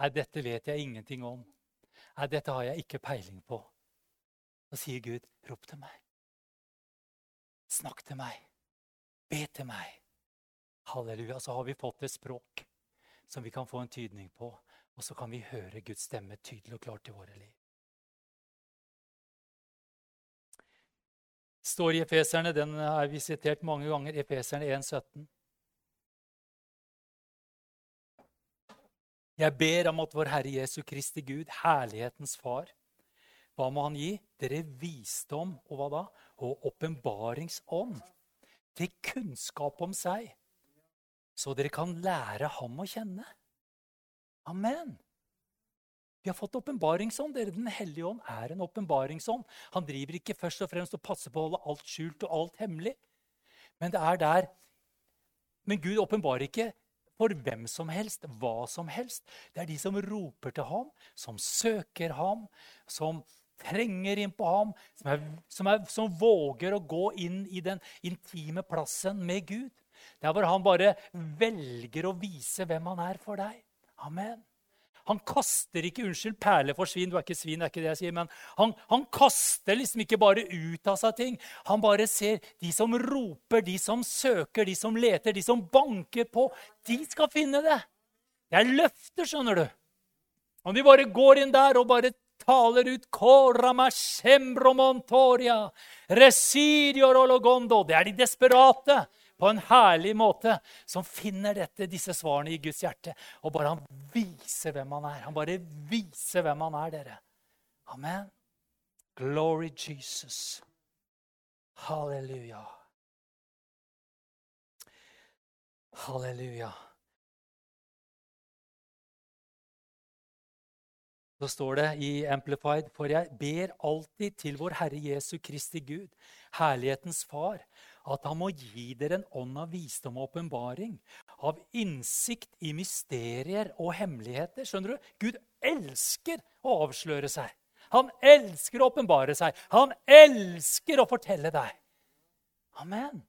Speaker 1: Nei, dette vet jeg ingenting om. Nei, dette har jeg ikke peiling på. Da sier Gud, 'Rop til meg'. Snakk til meg. Be til meg. Halleluja. Så har vi fått et språk som vi kan få en tydning på. Og så kan vi høre Guds stemme tydelig og klart i våre liv. står i Efeserne, den er vi sitert mange ganger, Efeserne 1,17. Jeg ber om at vår Herre Jesu Kristi Gud, herlighetens Far, hva må han gi? Dere visdom og hva da? Og åpenbaringsånd. Til kunnskap om seg, så dere kan lære ham å kjenne. Amen. Vi har fått åpenbaringsånd. Den hellige ånd er en åpenbaringsånd. Han driver ikke først og fremst og passer på å holde alt skjult og alt hemmelig. Men det er der. Men Gud åpenbarer ikke for hvem som helst, hva som helst. Det er de som roper til ham, som søker ham, som trenger inn på ham, som, er, som, er, som, våger å gå inn i den intime plassen med Gud. Der hvor han bare velger å vise hvem han er for deg. Amen. Han kaster ikke unnskyld, perler for svin. Du er ikke svin, det er ikke det jeg sier. Men han, han, kaster liksom ikke bare ut av seg ting. Han bare ser de som roper, de som søker, de som leter, de som banker på. De skal finne det. Det er løfter, skjønner du. Om de bare går inn der og bare taler ut. Det er de desperate på en herlig måte som finner dette, disse svarene i Guds hjerte. Og bare han viser hvem han er. Han bare viser hvem han er, dere. Amen. Glory Jesus. Halleluja. Halleluja. Så står det i Amplified.: For jeg ber alltid til vår Herre Jesu Kristi Gud, herlighetens Far, at han må gi dere en ånd av visdom og åpenbaring, av innsikt i mysterier og hemmeligheter. Skjønner du? Gud elsker å avsløre seg. Han elsker å åpenbare seg. Han elsker å fortelle deg. Amen.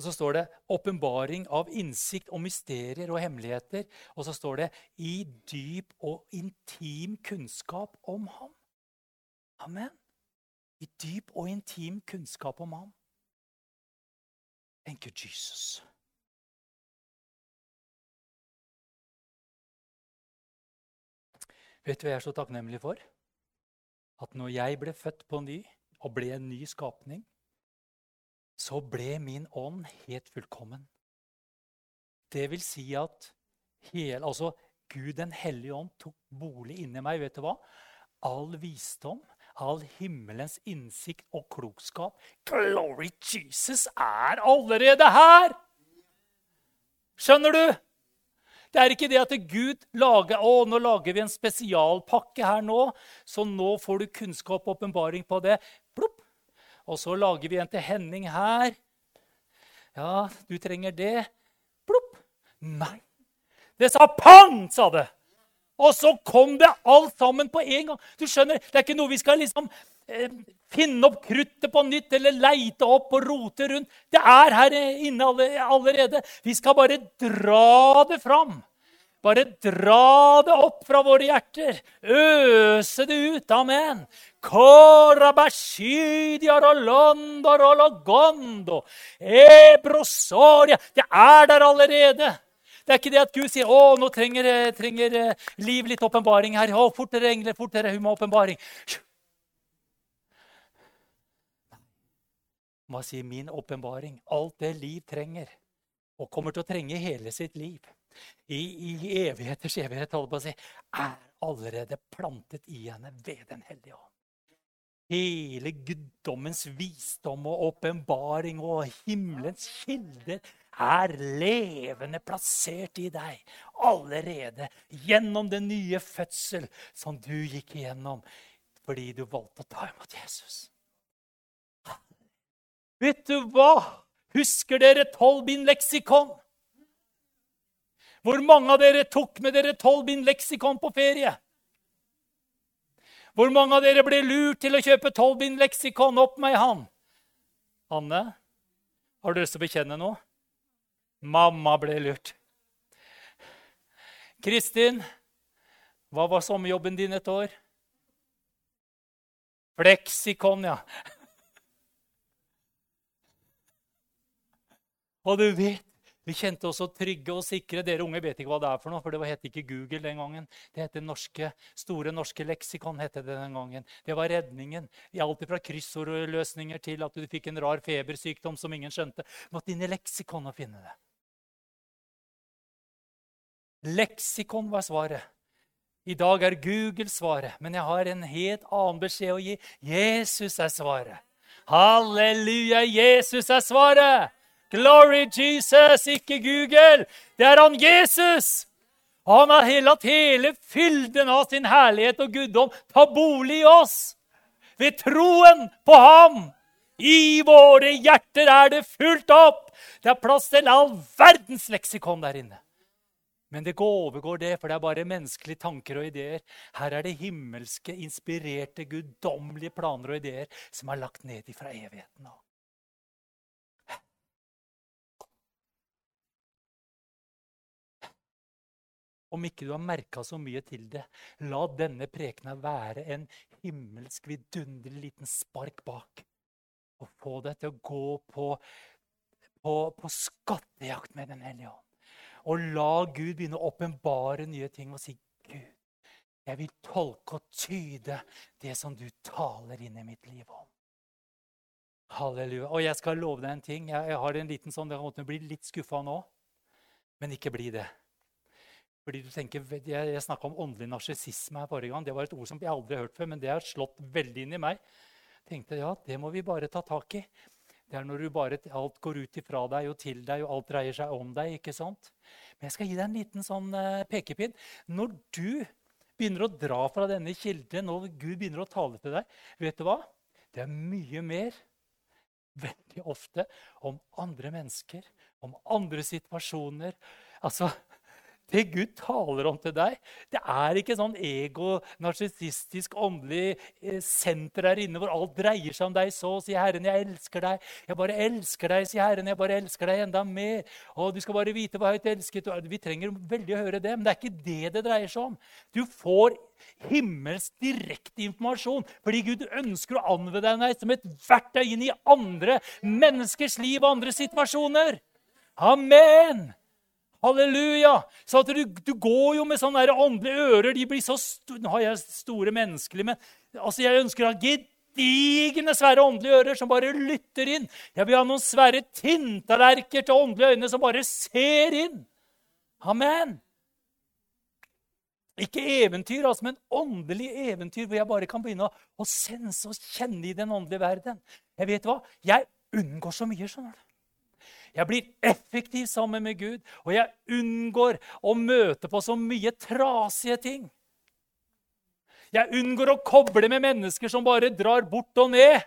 Speaker 1: Og så står det 'åpenbaring av innsikt og mysterier og hemmeligheter'. Og så står det 'i dyp og intim kunnskap om ham'. Amen. I dyp og intim kunnskap om ham. Thank you, Jesus. Vet du hva jeg er så takknemlig for? At når jeg ble født på ny og ble en ny skapning, så ble min ånd helt fullkommen. Det vil si at hele, altså Gud den hellige ånd tok bolig inni meg. Vet du hva? All visdom, all himmelens innsikt og klokskap Glory Jesus er allerede her! Skjønner du? Det er ikke det at Gud lager å, nå lager vi en spesialpakke her nå, så nå får du kunnskap og åpenbaring på det. Plopp. Og så lager vi en til Henning her. Ja, du trenger det. Plopp. Nei. Det sa pang, sa det. Og så kom det alt sammen på en gang. Du skjønner, Det er ikke noe vi skal liksom eh, finne opp kruttet på nytt eller leite opp og rote rundt. Det er her inne allerede. Vi skal bare dra det fram. Bare dra det opp fra våre hjerter. Øse det ut. Amen. Det er der allerede. Det er ikke det at Gud sier å, nå trenger, trenger eh, liv litt åpenbaring her. Å, fortere, engler, fortere, hun må åpenbaring. Hva sier min åpenbaring? Alt det liv trenger, og kommer til å trenge hele sitt liv, i, i evigheters evighet, holder på å si, er allerede plantet i henne ved Den hellige ånd. Hele guddommens visdom og åpenbaring og himmelens kilder er levende plassert i deg allerede gjennom den nye fødsel som du gikk igjennom fordi du valgte å ta imot Jesus. Vet du hva? Husker dere tolv bind leksikon? Hvor mange av dere tok med dere tolv bind leksikon på ferie? Hvor mange av dere ble lurt til å kjøpe tolv bind leksikon? Opp med ei hånd. Anne, har du lyst til å bekjenne noe? Mamma ble lurt. Kristin, hva var sommerjobben din et år? Fleksikon, ja. Og du vet, vi kjente oss så trygge og sikre. Dere unge vet ikke hva det er for noe, for det het ikke Google den gangen. Det het norske, Store norske leksikon. det den gangen. Det var redningen. Alt fra kryssordløsninger til at du fikk en rar febersykdom som ingen skjønte. Du måtte inn i leksikon og finne det. Leksikon var svaret. I dag er Google svaret, men jeg har en helt annen beskjed å gi. Jesus er svaret. Halleluja, Jesus er svaret! Glory Jesus, ikke Google. Det er han Jesus. Han har latt hele fylden av sin herlighet og guddom ta bolig i oss. Ved troen på ham. I våre hjerter er det fullt opp. Det er plass til all verdens leksikon der inne. Men det overgår det, for det er bare menneskelige tanker og ideer. Her er det himmelske, inspirerte, guddommelige planer og ideer som er lagt ned ifra evigheten av. Om ikke du har merka så mye til det, la denne prekena være en himmelsk, vidunderlig liten spark bak. Og få deg til å gå på, på, på skattejakt med Den hellige ånd. Og la Gud begynne å åpenbare nye ting og si Gud, jeg vil tolke og tyde det som du taler inn i mitt liv om. Halleluja. Og jeg skal love deg en ting. Jeg, har en liten sånn, Dere måtte bli litt skuffa nå, men ikke bli det. Fordi du tenker, Jeg, jeg snakka om åndelig narsissisme her forrige gang. Det var et ord som jeg aldri har hørt før, men det har slått veldig inn i meg. Tenkte, ja, Det må vi bare ta tak i. Det er når bare, alt går ut ifra deg og til deg, og alt dreier seg om deg. ikke sant? Men jeg skal gi deg en liten sånn uh, pekepinn. Når du begynner å dra fra denne kilden, når Gud begynner å tale til deg, vet du hva? Det er mye mer veldig ofte om andre mennesker, om andre situasjoner. Altså, det Gud taler om til deg, det er ikke sånn ego, narsissistisk, åndelig eh, senter der inne hvor alt dreier seg om deg. Så sier Herren, 'Jeg elsker deg.' 'Jeg bare elsker deg', sier Herren. 'Jeg bare elsker deg enda mer.' 'Og du skal bare vite hvor høyt elsket du er.' Vi trenger veldig å høre det, men det er ikke det det dreier seg om. Du får himmelsk direkte informasjon fordi Gud ønsker å anvende deg som et verktøy inn i andre menneskers liv og andre situasjoner. Amen! Halleluja! Så du, du, går jo med sånne åndelige ører. de blir så store, Nå har jeg store menneskelige, men altså jeg ønsker å ha gedigne, svære åndelige ører som bare lytter inn. Jeg vil ha noen svære tinntallerker til åndelige øyne som bare ser inn. Amen. Ikke eventyr, altså, men åndelig eventyr hvor jeg bare kan begynne å, å sense og kjenne i den åndelige verden. Jeg vet hva? Jeg unngår så mye. skjønner du. Jeg blir effektiv sammen med Gud, og jeg unngår å møte på så mye trasige ting. Jeg unngår å koble med mennesker som bare drar bort og ned.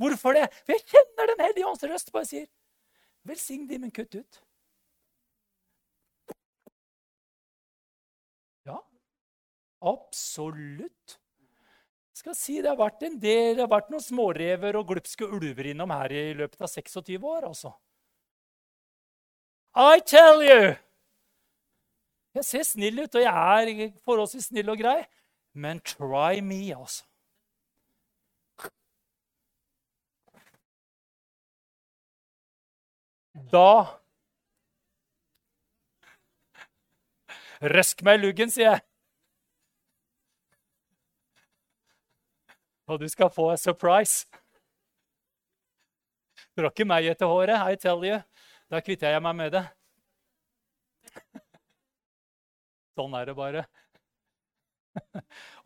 Speaker 1: Hvorfor det? For jeg kjenner Den hellige ånds røst bare sier, 'Velsign de, men kutt ut'. Ja, absolutt skal si Det har vært en del, det har vært noen smårever og glupske ulver innom her i løpet av 26 år. altså. I tell you! Jeg ser snill ut, og jeg er forholdsvis snill og grei. Men try me, altså. Da Røsk meg i luggen, sier jeg. Og du skal få en surprise. Du har ikke meg etter håret, I tell you. Da kvitter jeg meg med det. Sånn er det bare.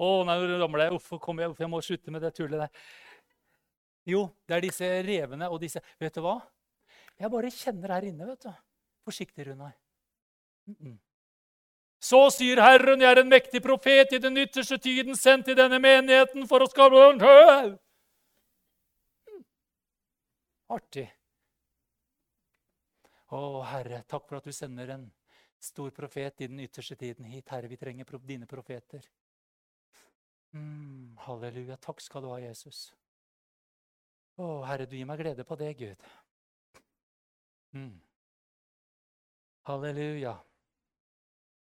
Speaker 1: Å, oh, nei, nå ramler jeg. Uff, kom jeg, jeg må slutte med det tullet der. Jo, det er disse revene og disse Vet du hva? Jeg bare kjenner her inne, vet du. Forsiktig, Runar. Mm -mm. Så sier Herren, jeg er en mektig profet i den ytterste tiden, sendt til denne menigheten for å skape. Artig. Å, Herre, takk for at du sender en stor profet i den ytterste tiden hit. Herre, vi trenger dine profeter. Mm, halleluja. Takk skal du ha, Jesus. Å, Herre, du gir meg glede på det, Gud. Mm. Halleluja. Mm, korabashiri din baralamande kiri din brende.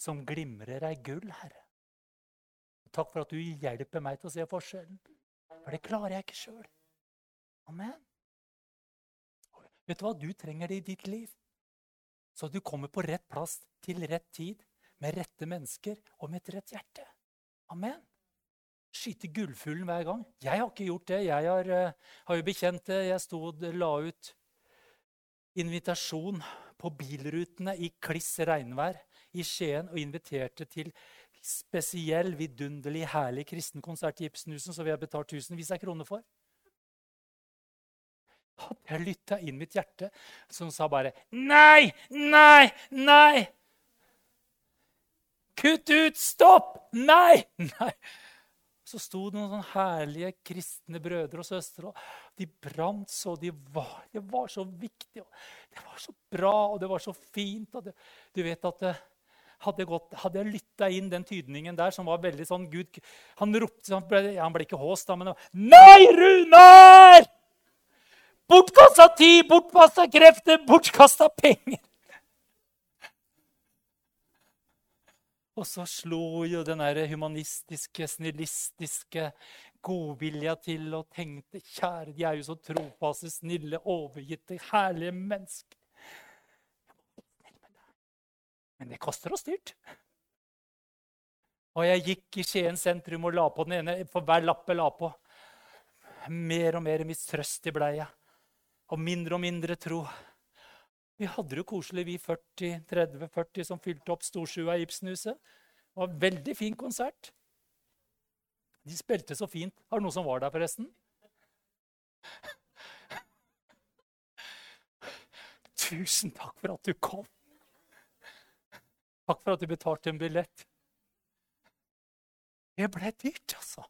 Speaker 1: som glimrer, ei gull, Herre. Takk for at du hjelper meg til å se forskjellen. For det klarer jeg ikke sjøl. Amen. Vet du hva? Du trenger det i ditt liv. Så du kommer på rett plass til rett tid, med rette mennesker og med et rett hjerte. Amen. Skyte gullfuglen hver gang. Jeg har ikke gjort det. Jeg har, uh, har jo bekjent det. Jeg stod, la ut invitasjon på bilrutene i kliss regnvær i Skien og inviterte til spesiell, vidunderlig, herlig kristen konsert i Ibsenhusen som vi har betalt tusenvis av kroner for. Jeg lytta inn mitt hjerte, som sa bare Nei, nei, nei! Kutt ut! Stopp! Nei! Nei! Så sto det noen sånne herlige kristne brødre og søstre. og De brant så. De var, det var så viktig. og Det var så bra, og det var så fint. og det, Du vet at det, hadde, gått, jeg lytta inn den tydningen der, som var veldig sånn Gud Han ropte Han ble, han ble ikke håst, da, men Nei, Runar! Bortkasta tid, bortkasta krefter, bortkasta penger. Og så slo jo den der humanistiske, snillistiske godvilja til og tenkte Kjære, de er jo så trofaste, snille, overgitte, herlige mennesker. Men det koster oss dyrt. Og jeg gikk i Skien sentrum og la på den ene for hver lapp jeg la på. Mer og mer mistrøstig blei jeg. Og mindre og mindre tro. Vi hadde det koselig, vi 40-30-40 som fylte opp Storsjua i Ibsenhuset. Det var en veldig fin konsert. De spilte så fint. Har du noen som var der, forresten? Tusen takk for at du kom. Takk for at du betalte en billett. Det ble dyrt, altså.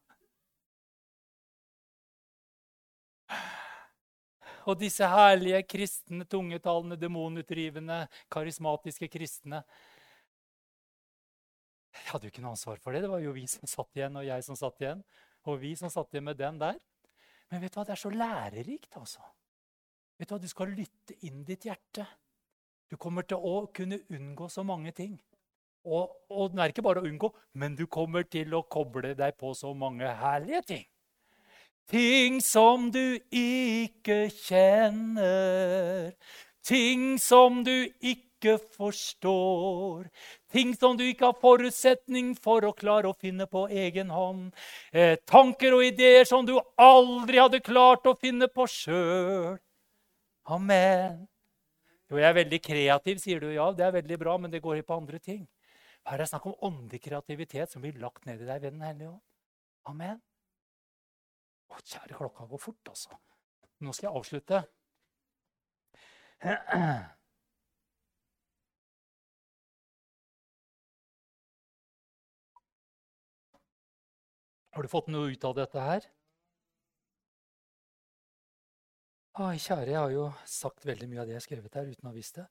Speaker 1: Og disse herlige kristne, tungetalende, demonutdrivende, karismatiske kristne Jeg hadde jo ikke noe ansvar for det. Det var jo vi som satt igjen, og jeg som satt igjen. Og vi som satt igjen med den der. Men vet du hva, det er så lærerikt, altså. Vet Du hva, du skal lytte inn ditt hjerte. Du kommer til å kunne unngå så mange ting. Og, og det er ikke bare å unngå, men du kommer til å koble deg på så mange herlige ting. Ting som du ikke kjenner, ting som du ikke forstår. Ting som du ikke har forutsetning for å klare å finne på egen hånd. Eh, tanker og ideer som du aldri hadde klart å finne på sjøl. Amen. Jo, jeg er veldig kreativ, sier du. Ja, det er veldig bra, men det går ikke på andre ting. Her er det snakk om åndelig kreativitet som blir lagt ned i deg ved Den hellige ånd. Amen. Å, kjære, klokka går fort, altså. Nå skal jeg avslutte. Har du fått noe ut av dette her? Ai, kjære, jeg har jo sagt veldig mye av det jeg har skrevet her, uten å ha visst det.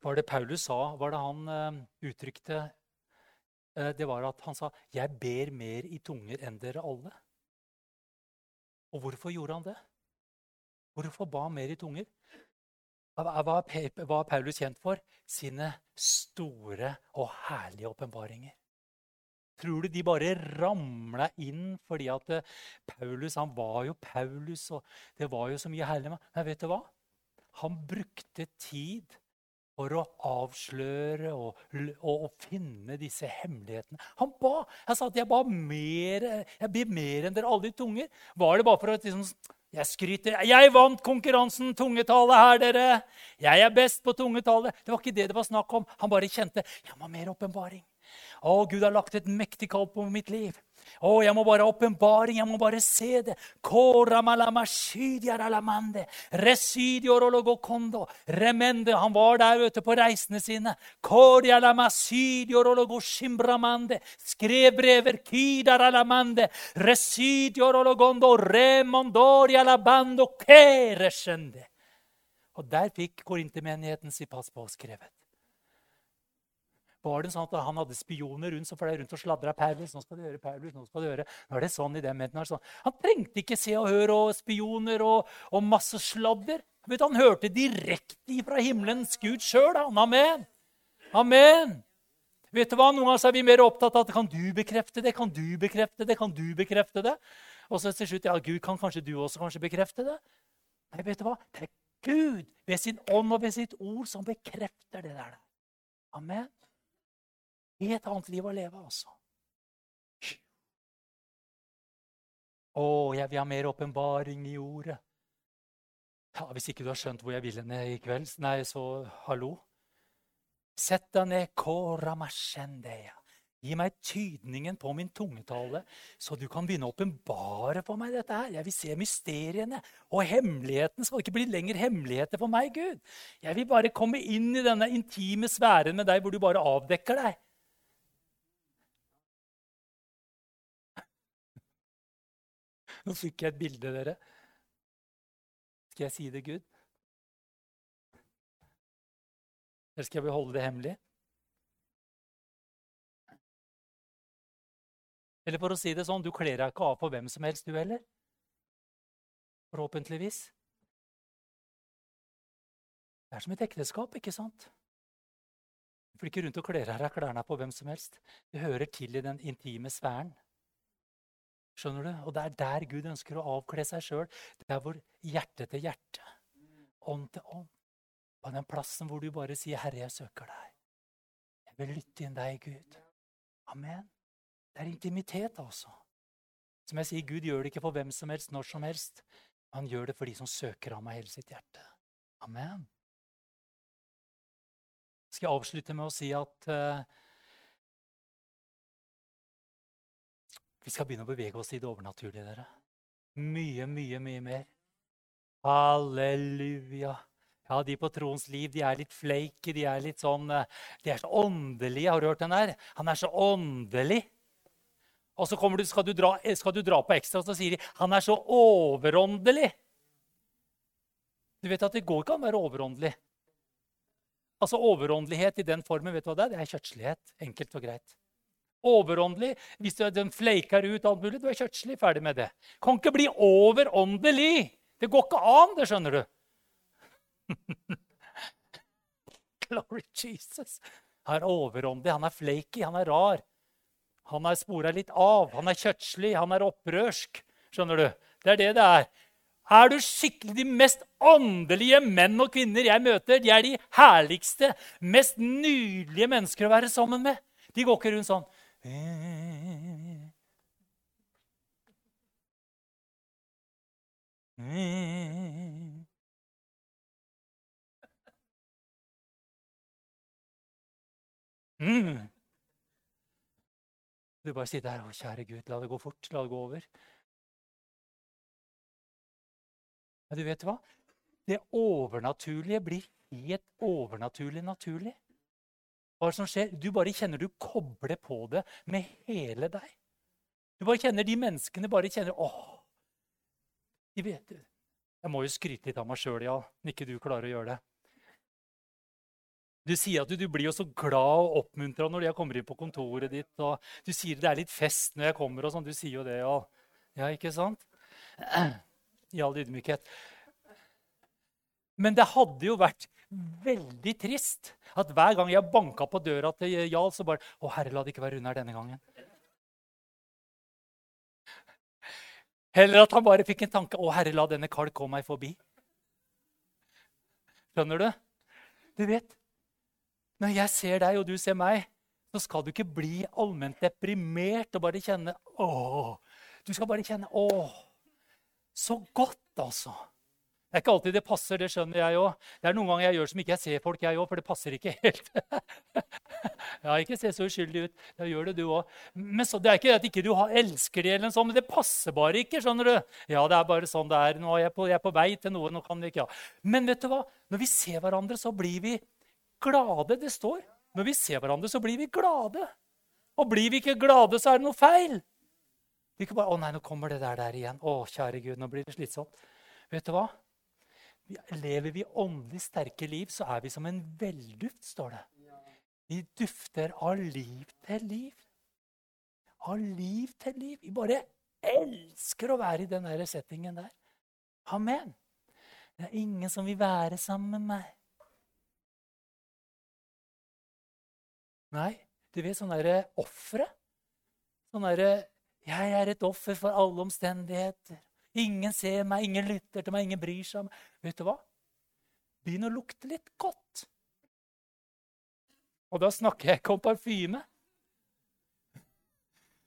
Speaker 1: Hva var det Paulus sa? Hva var det han uh, uttrykte Eh, det var at han sa 'Jeg ber mer i tunger enn dere alle'. Og hvorfor gjorde han det? Hvorfor ba han mer i tunger? Hva er Paulus kjent for? Sine store og herlige åpenbaringer. Tror du de bare ramla inn fordi at eh, Paulus han var jo Paulus, og det var jo så mye herlig? Men vet du hva? Han brukte tid for å avsløre og, og, og, finne disse hemmelighetene. Han ba. Jeg sa at jeg ba mer, jeg ber mer enn dere alle i tunger. Var det bare for å liksom, jeg skryter. 'Jeg vant konkurransen tungetale her, dere.' 'Jeg er best på tungetale.' Det var ikke det det var snakk om. Han bare kjente 'Jeg må ha mer åpenbaring'. Å, Gud har lagt et mektig kall på mitt liv. Å, jeg må bare ha åpenbaring, jeg må bare se det. Han var der ute på reisene sine. Skrev brever. Og der fikk korintermenigheten sitt pass på skrevet. Var det sånn at han hadde spioner rundt som rundt og sladra Paulus? Nå skal du gjøre Paulus, nå skal du gjøre. Nå er det sånn i den menigheten. Sånn. Han trengte ikke Se og Hør og spioner og, og masse sladder. Vet, han hørte direkte fra himmelens Gud sjøl. Amen. Amen. Vet du hva? Noen ganger er vi mer opptatt av at kan du bekrefte det, kan du bekrefte det, kan du bekrefte det? Og så til slutt ja, Gud, kan kanskje du også kanskje bekrefte det? Nei, vet du hva? Det er Gud ved sin ånd og ved sitt ord som bekrefter det der. Amen i et annet liv å leve, altså. Å, jeg vil ha mer åpenbaring i ordet. Ja, Hvis ikke du har skjønt hvor jeg vil henne i kveld, nei, så hallo. Sett deg ned, koramashendeya. Gi meg tydningen på min tungetale, så du kan begynne å åpenbare for meg dette her. Jeg vil se mysteriene og hemmeligheten. Skal ikke bli lenger hemmeligheter for meg, Gud? Jeg vil bare komme inn i denne intime sfæren med deg, hvor du bare avdekker deg. Nå fikk jeg et bilde, dere. Skal jeg si det, Gud? Eller skal jeg beholde det hemmelig? Eller for å si det sånn, du kler deg ikke av på hvem som helst, du heller. Forhåpentligvis. Det er som et ekteskap, ikke sant? Du flykker rundt og kler av deg klærne på hvem som helst. Det hører til i den intime sfæren. Skjønner du? Og det er der Gud ønsker å avkle seg sjøl. Det er hvor hjerte til hjerte, ånd til ånd. På den plassen hvor du bare sier, 'Herre, jeg søker deg'. Jeg vil lytte inn deg, Gud. Amen. Det er intimitet, altså. Som jeg sier, Gud gjør det ikke for hvem som helst, når som helst. Han gjør det for de som søker ham av hele sitt hjerte. Amen. Jeg skal avslutte med å si at uh, vi skal begynne å bevege oss i det overnaturlige, dere. Mye, mye, mye mer. Halleluja. Ja, De på troens liv de er litt flaky, de er litt sånn, eh, de er så åndelige. Har du hørt den der? Han er så åndelig. Og så du, skal, du dra, skal, du dra, på ekstra, så sier de han er så overåndelig. Du vet at det går ikke an å være overåndelig. Altså Overåndelighet i den formen vet du hva det er? Det er kjøttslighet. Enkelt og greit. Overåndelig hvis du, den fleiker ut alt mulig. Du er kjøttslig. Ferdig med det. Kan ikke bli overåndelig. Det går ikke an, det skjønner du. Glory Jesus. Han er overåndelig, han er flaky, han er rar. Han er spora litt av. Han er kjøttslig, han er opprørsk. Skjønner du? Det er det det er. Er du skikkelig De mest åndelige menn og kvinner jeg møter, de er de herligste, mest nydelige mennesker å være sammen med. De går ikke rundt sånn Mm. Du bare sitter der. og kjære Gud, la det gå fort. La det gå over.' Men du vet hva? Det overnaturlige blir helt overnaturlig naturlig. Hva er det som skjer? Du bare kjenner du kobler på det med hele deg. Du bare kjenner de menneskene bare kjenner åh, de vet, Jeg må jo skryte litt av meg sjøl, ja, men ikke du klarer å gjøre det. Du sier at du, du blir jo så glad og oppmuntra når jeg kommer inn på kontoret ditt. og Du sier det er litt fest når jeg kommer. og sånn. Du sier jo det, ja. ja ikke sant? I all ydmykhet. Men det hadde jo vært veldig trist at hver gang jeg banka på døra til Jarl, så bare Å, herre, la det ikke være under denne gangen. Heller at han bare fikk en tanke Å, herre, la denne kalk komme meg forbi. Skjønner du? Du vet, når jeg ser deg, og du ser meg, så skal du ikke bli allment deprimert og bare kjenne Å. Du skal bare kjenne Å, Så godt, altså. Det er ikke alltid det passer, det skjønner jeg òg. Det er noen ganger jeg gjør som ikke jeg ser folk, jeg òg, for det passer ikke helt. ja, ikke se så uskyldig ut. Da gjør det du òg. Men så, Det er ikke at ikke du elsker det, eller sånn, men det passer bare ikke. skjønner du? Ja, det er bare sånn det er. Nå er jeg på, jeg er på vei til noe. nå kan vi ikke, ja. Men vet du hva? Når vi ser hverandre, så blir vi glade. Det står. Når vi ser hverandre, så blir vi glade. Og blir vi ikke glade, så er det noe feil. Ikke bare 'Å nei, nå kommer det der, der igjen.' 'Å, kjære Gud, nå blir det slitsomt.' Vet du hva? Lever vi åndelig sterke liv, så er vi som en velduft, står det. Vi dufter av liv til liv. Av liv til liv. Vi bare elsker å være i den der settingen der. Amen. Det er ingen som vil være sammen med meg. Nei, du vet sånne ofre. Sånn derre 'Jeg er et offer for alle omstendigheter'. Ingen ser meg, ingen lytter til meg, ingen bryr seg om. Vet du hva? Begynn å lukte litt godt. Og da snakker jeg ikke om parfyme.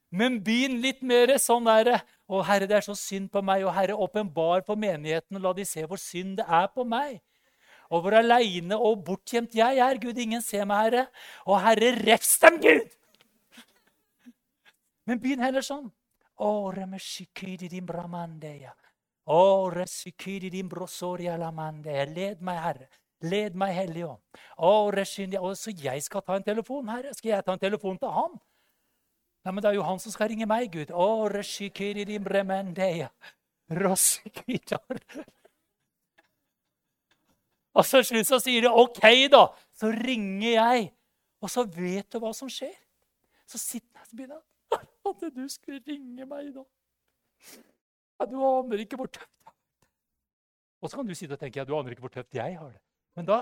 Speaker 1: Men begynn litt mer sånn derre 'Å, Herre, det er så synd på meg.' Og Herre, åpenbar for menigheten, og la de se hvor synd det er på meg og hvor aleine og bortgjemt jeg er. Gud, ingen ser meg, Herre. Og Herre, refs dem, Gud! Men begynn heller sånn. Led meg, Herre. Led meg, Hellige Ånd. Så jeg skal ta en telefon, Herre. Skal jeg ta en telefon til han? Nei, men det er jo han som skal ringe meg, Gud. Og så slutt så sier de OK, da. Så ringer jeg. Og så vet du hva som skjer. Så sitter jeg og begynner At du skulle ringe meg da. Ja, du aner ikke hvor tøft det er. Og så kan du sitte og tenke ja, du aner ikke hvor tøft jeg har det. Men da,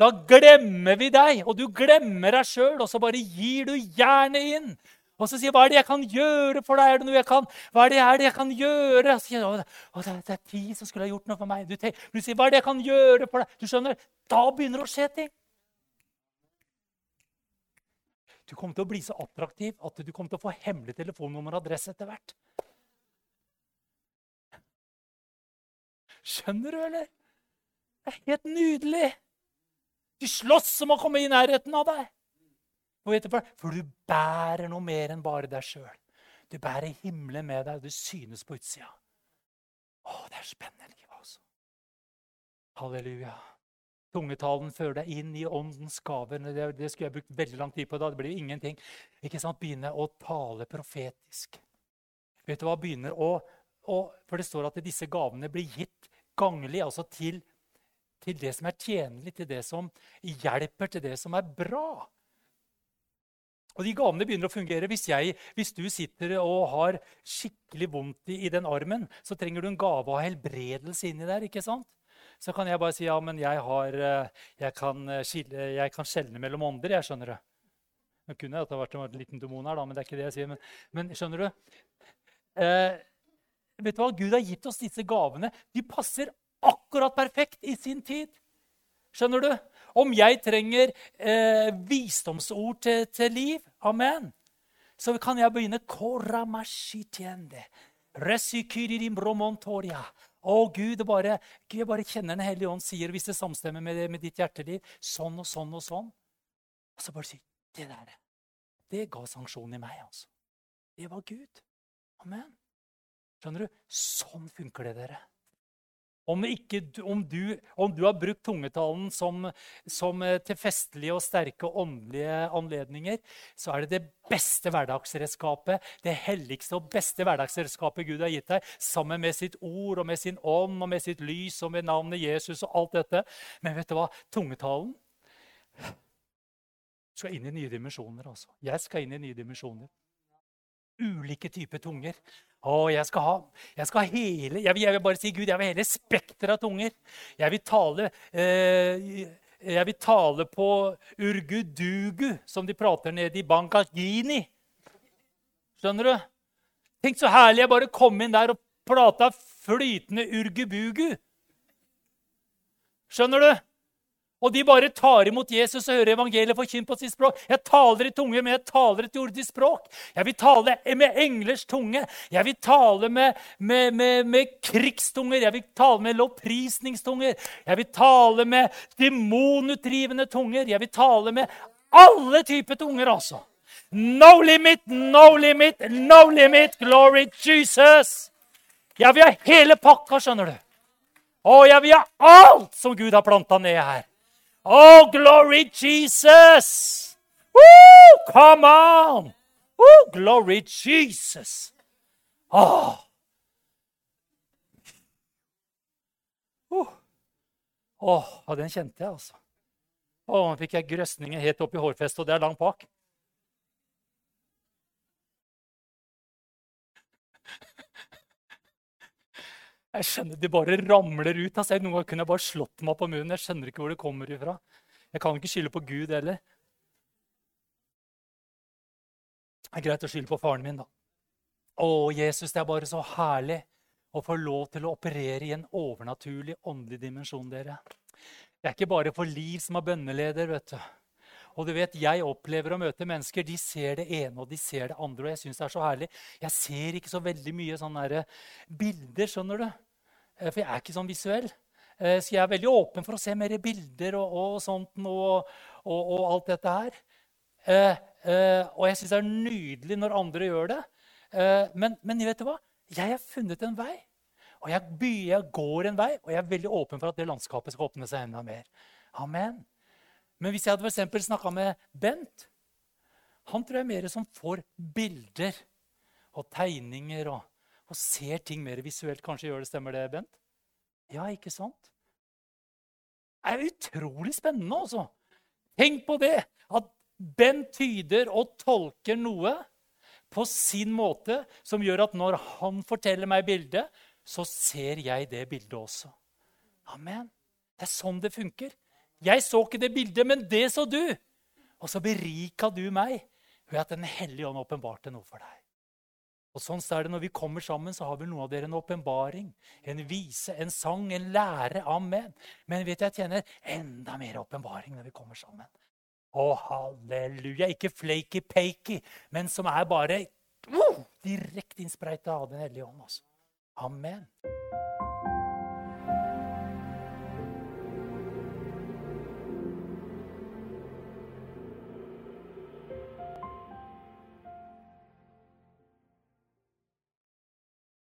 Speaker 1: da glemmer vi deg, og du glemmer deg sjøl, og så bare gir du jernet inn. Og så sier 'Hva er det jeg kan gjøre for deg?' Er det noe jeg kan, hva er det, er det jeg kan gjøre? Og så sier, å, det, det er de som skulle ha gjort noe for meg. Du, du sier 'Hva er det jeg kan gjøre for deg?' Du skjønner, Da begynner det å skje ting. Du kommer til å bli så attraktiv at du kommer til å få hemmelig telefonnummer og adresse etter hvert. Skjønner du, eller? Det er helt nydelig. De slåss om å komme i nærheten av deg. For du bærer noe mer enn bare deg sjøl. Du bærer himmelen med deg, og du synes på utsida. Å, det er spennende livet, altså. Halleluja. Tungetalen fører deg inn i åndens gaver. Det, det, skulle jeg brukt veldig lang tid på. da. Det blir jo ingenting. Ikke sant? Begynne å tale profetisk. Vet du hva? Begynner å, å For det står at disse gavene blir gitt ganglig, altså til, til det som er tjenlig, til det som hjelper, til det som er bra. Og de gavene begynner å fungere. Hvis, jeg, hvis, du sitter og har skikkelig vondt i, i den armen, så trenger du en gave av helbredelse inni der. ikke sant? Så kan jeg bare si ja, men jeg, har, eh, jeg, kan, eh, skille, jeg kan skjelne mellom ånder. jeg skjønner det. Det kunne jeg at det vært en liten demon her, da, men det er ikke det jeg sier. Men, men skjønner du? Eh, vet du hva? Gud har gitt oss disse gavene. De passer akkurat perfekt i sin tid. Skjønner du? Om jeg trenger eh, visdomsord til, til, liv, amen, så kan jeg begynne Koramashitiende. Resikiririm bromontoria. Å, Gud, bare, jeg bare kjenner Den hellige ånd sier, hvis det samstemmer med, med, ditt hjerteliv, sånn og sånn og sånn. Og så bare si det der, det ga sanksjon i meg, altså. Det var Gud. Amen. Skjønner du? Sånn funker det, dere. Om, ikke, om, du, om, du, har brukt tungetalen som, som, eh, til festlige og sterke åndelige anledninger, så er det det beste hverdagsredskapet, det helligste og beste hverdagsredskapet Gud har gitt deg, sammen med sitt ord og med sin ånd og med sitt lys og med navnet Jesus og alt dette. Men vet du hva? Tungetalen skal inn i nye dimensjoner. Altså. Jeg skal inn i nye dimensjoner ulike typer tunger. Å, jeg skal ha, jeg skal hele jeg vil, jeg vil, bare si Gud, jeg vil hele spekteret av tunger. Jeg vil tale eh, jeg vil tale på urgudugu, som de prater nede i Bangagini. Skjønner du? Tenk så herlig jeg bare kom inn der og prata flytende urgubugu. Skjønner du? Og de bare tar imot Jesus og hører evangeliet forkynt på sitt språk. Jeg taler i tunge, men jeg taler et jordisk språk. Jeg vil tale med englers tunge. Jeg vil tale med, med, med, med krigstunger. Jeg vil tale med lovprisningstunger. Jeg vil tale med demonutdrivende tunger. Jeg vil tale med alle typer tunger, altså. No limit, no limit, no limit. Glory Jesus. Jeg vil ha hele pakka, skjønner du. Og jeg vil ha alt som Gud har planta ned her. Oh, glory, Jesus! Woo! Come on! Woo! Glory, Jesus! Oh. Oh, den kjente jeg, altså. Å, nå fikk jeg grøsninger helt opp i hårfestet, og det er langt bak. Jeg skjønner De bare ramler ut. Altså, noen ganger kunne jeg bare slått meg på munnen. Jeg skjønner ikke hvor det kommer ifra. Jeg kan ikke skylde på Gud heller. Det er greit å skylde på faren min, da. Å, Jesus, det er bare så herlig å få lov til å operere i en overnaturlig, åndelig dimensjon, dere. Det er ikke bare for Liv som er bønneleder. vet du. Og du vet, Jeg opplever å møte mennesker. De ser det ene og de ser det andre. og Jeg synes det er så herlig. Jeg ser ikke så veldig mye sånne bilder, skjønner du. Eh, for jeg er ikke sånn visuell. Eh, så jeg er veldig åpen for å se mer bilder og, og sånt og, og, og, alt dette her. Eh, eh, og jeg syns det er nydelig når andre gjør det. Eh, men, men, vet du hva? Jeg har funnet en vei. Og jeg, jeg, går en vei, og jeg er veldig åpen for at det landskapet skal åpne seg enda mer. Amen. Men hvis jeg hadde for snakka med Bent Han tror jeg er mer som får bilder og tegninger og, og ser ting mer visuelt. Kanskje gjør det stemmer det, Bent? Ja, ikke sant? Det er utrolig spennende, altså. Tenk på det! At Bent tyder og tolker noe på sin måte som gjør at når han forteller meg bildet, så ser jeg det bildet også. Amen. Det er sånn det funker. Jeg så ikke det bildet, men det så du. Og så berika du meg ved at Den hellige ånd åpenbarte noe for deg. Og sånn er det Når vi kommer sammen, så har vel noen av dere en åpenbaring, en vise, en sang, en lære. Amen. Men vet jeg tjener enda mer åpenbaring når vi kommer sammen. Å, halleluja. Ikke flaky-paky, men som er bare oh, direkte innspreita av Den hellige ånd. Altså. Amen.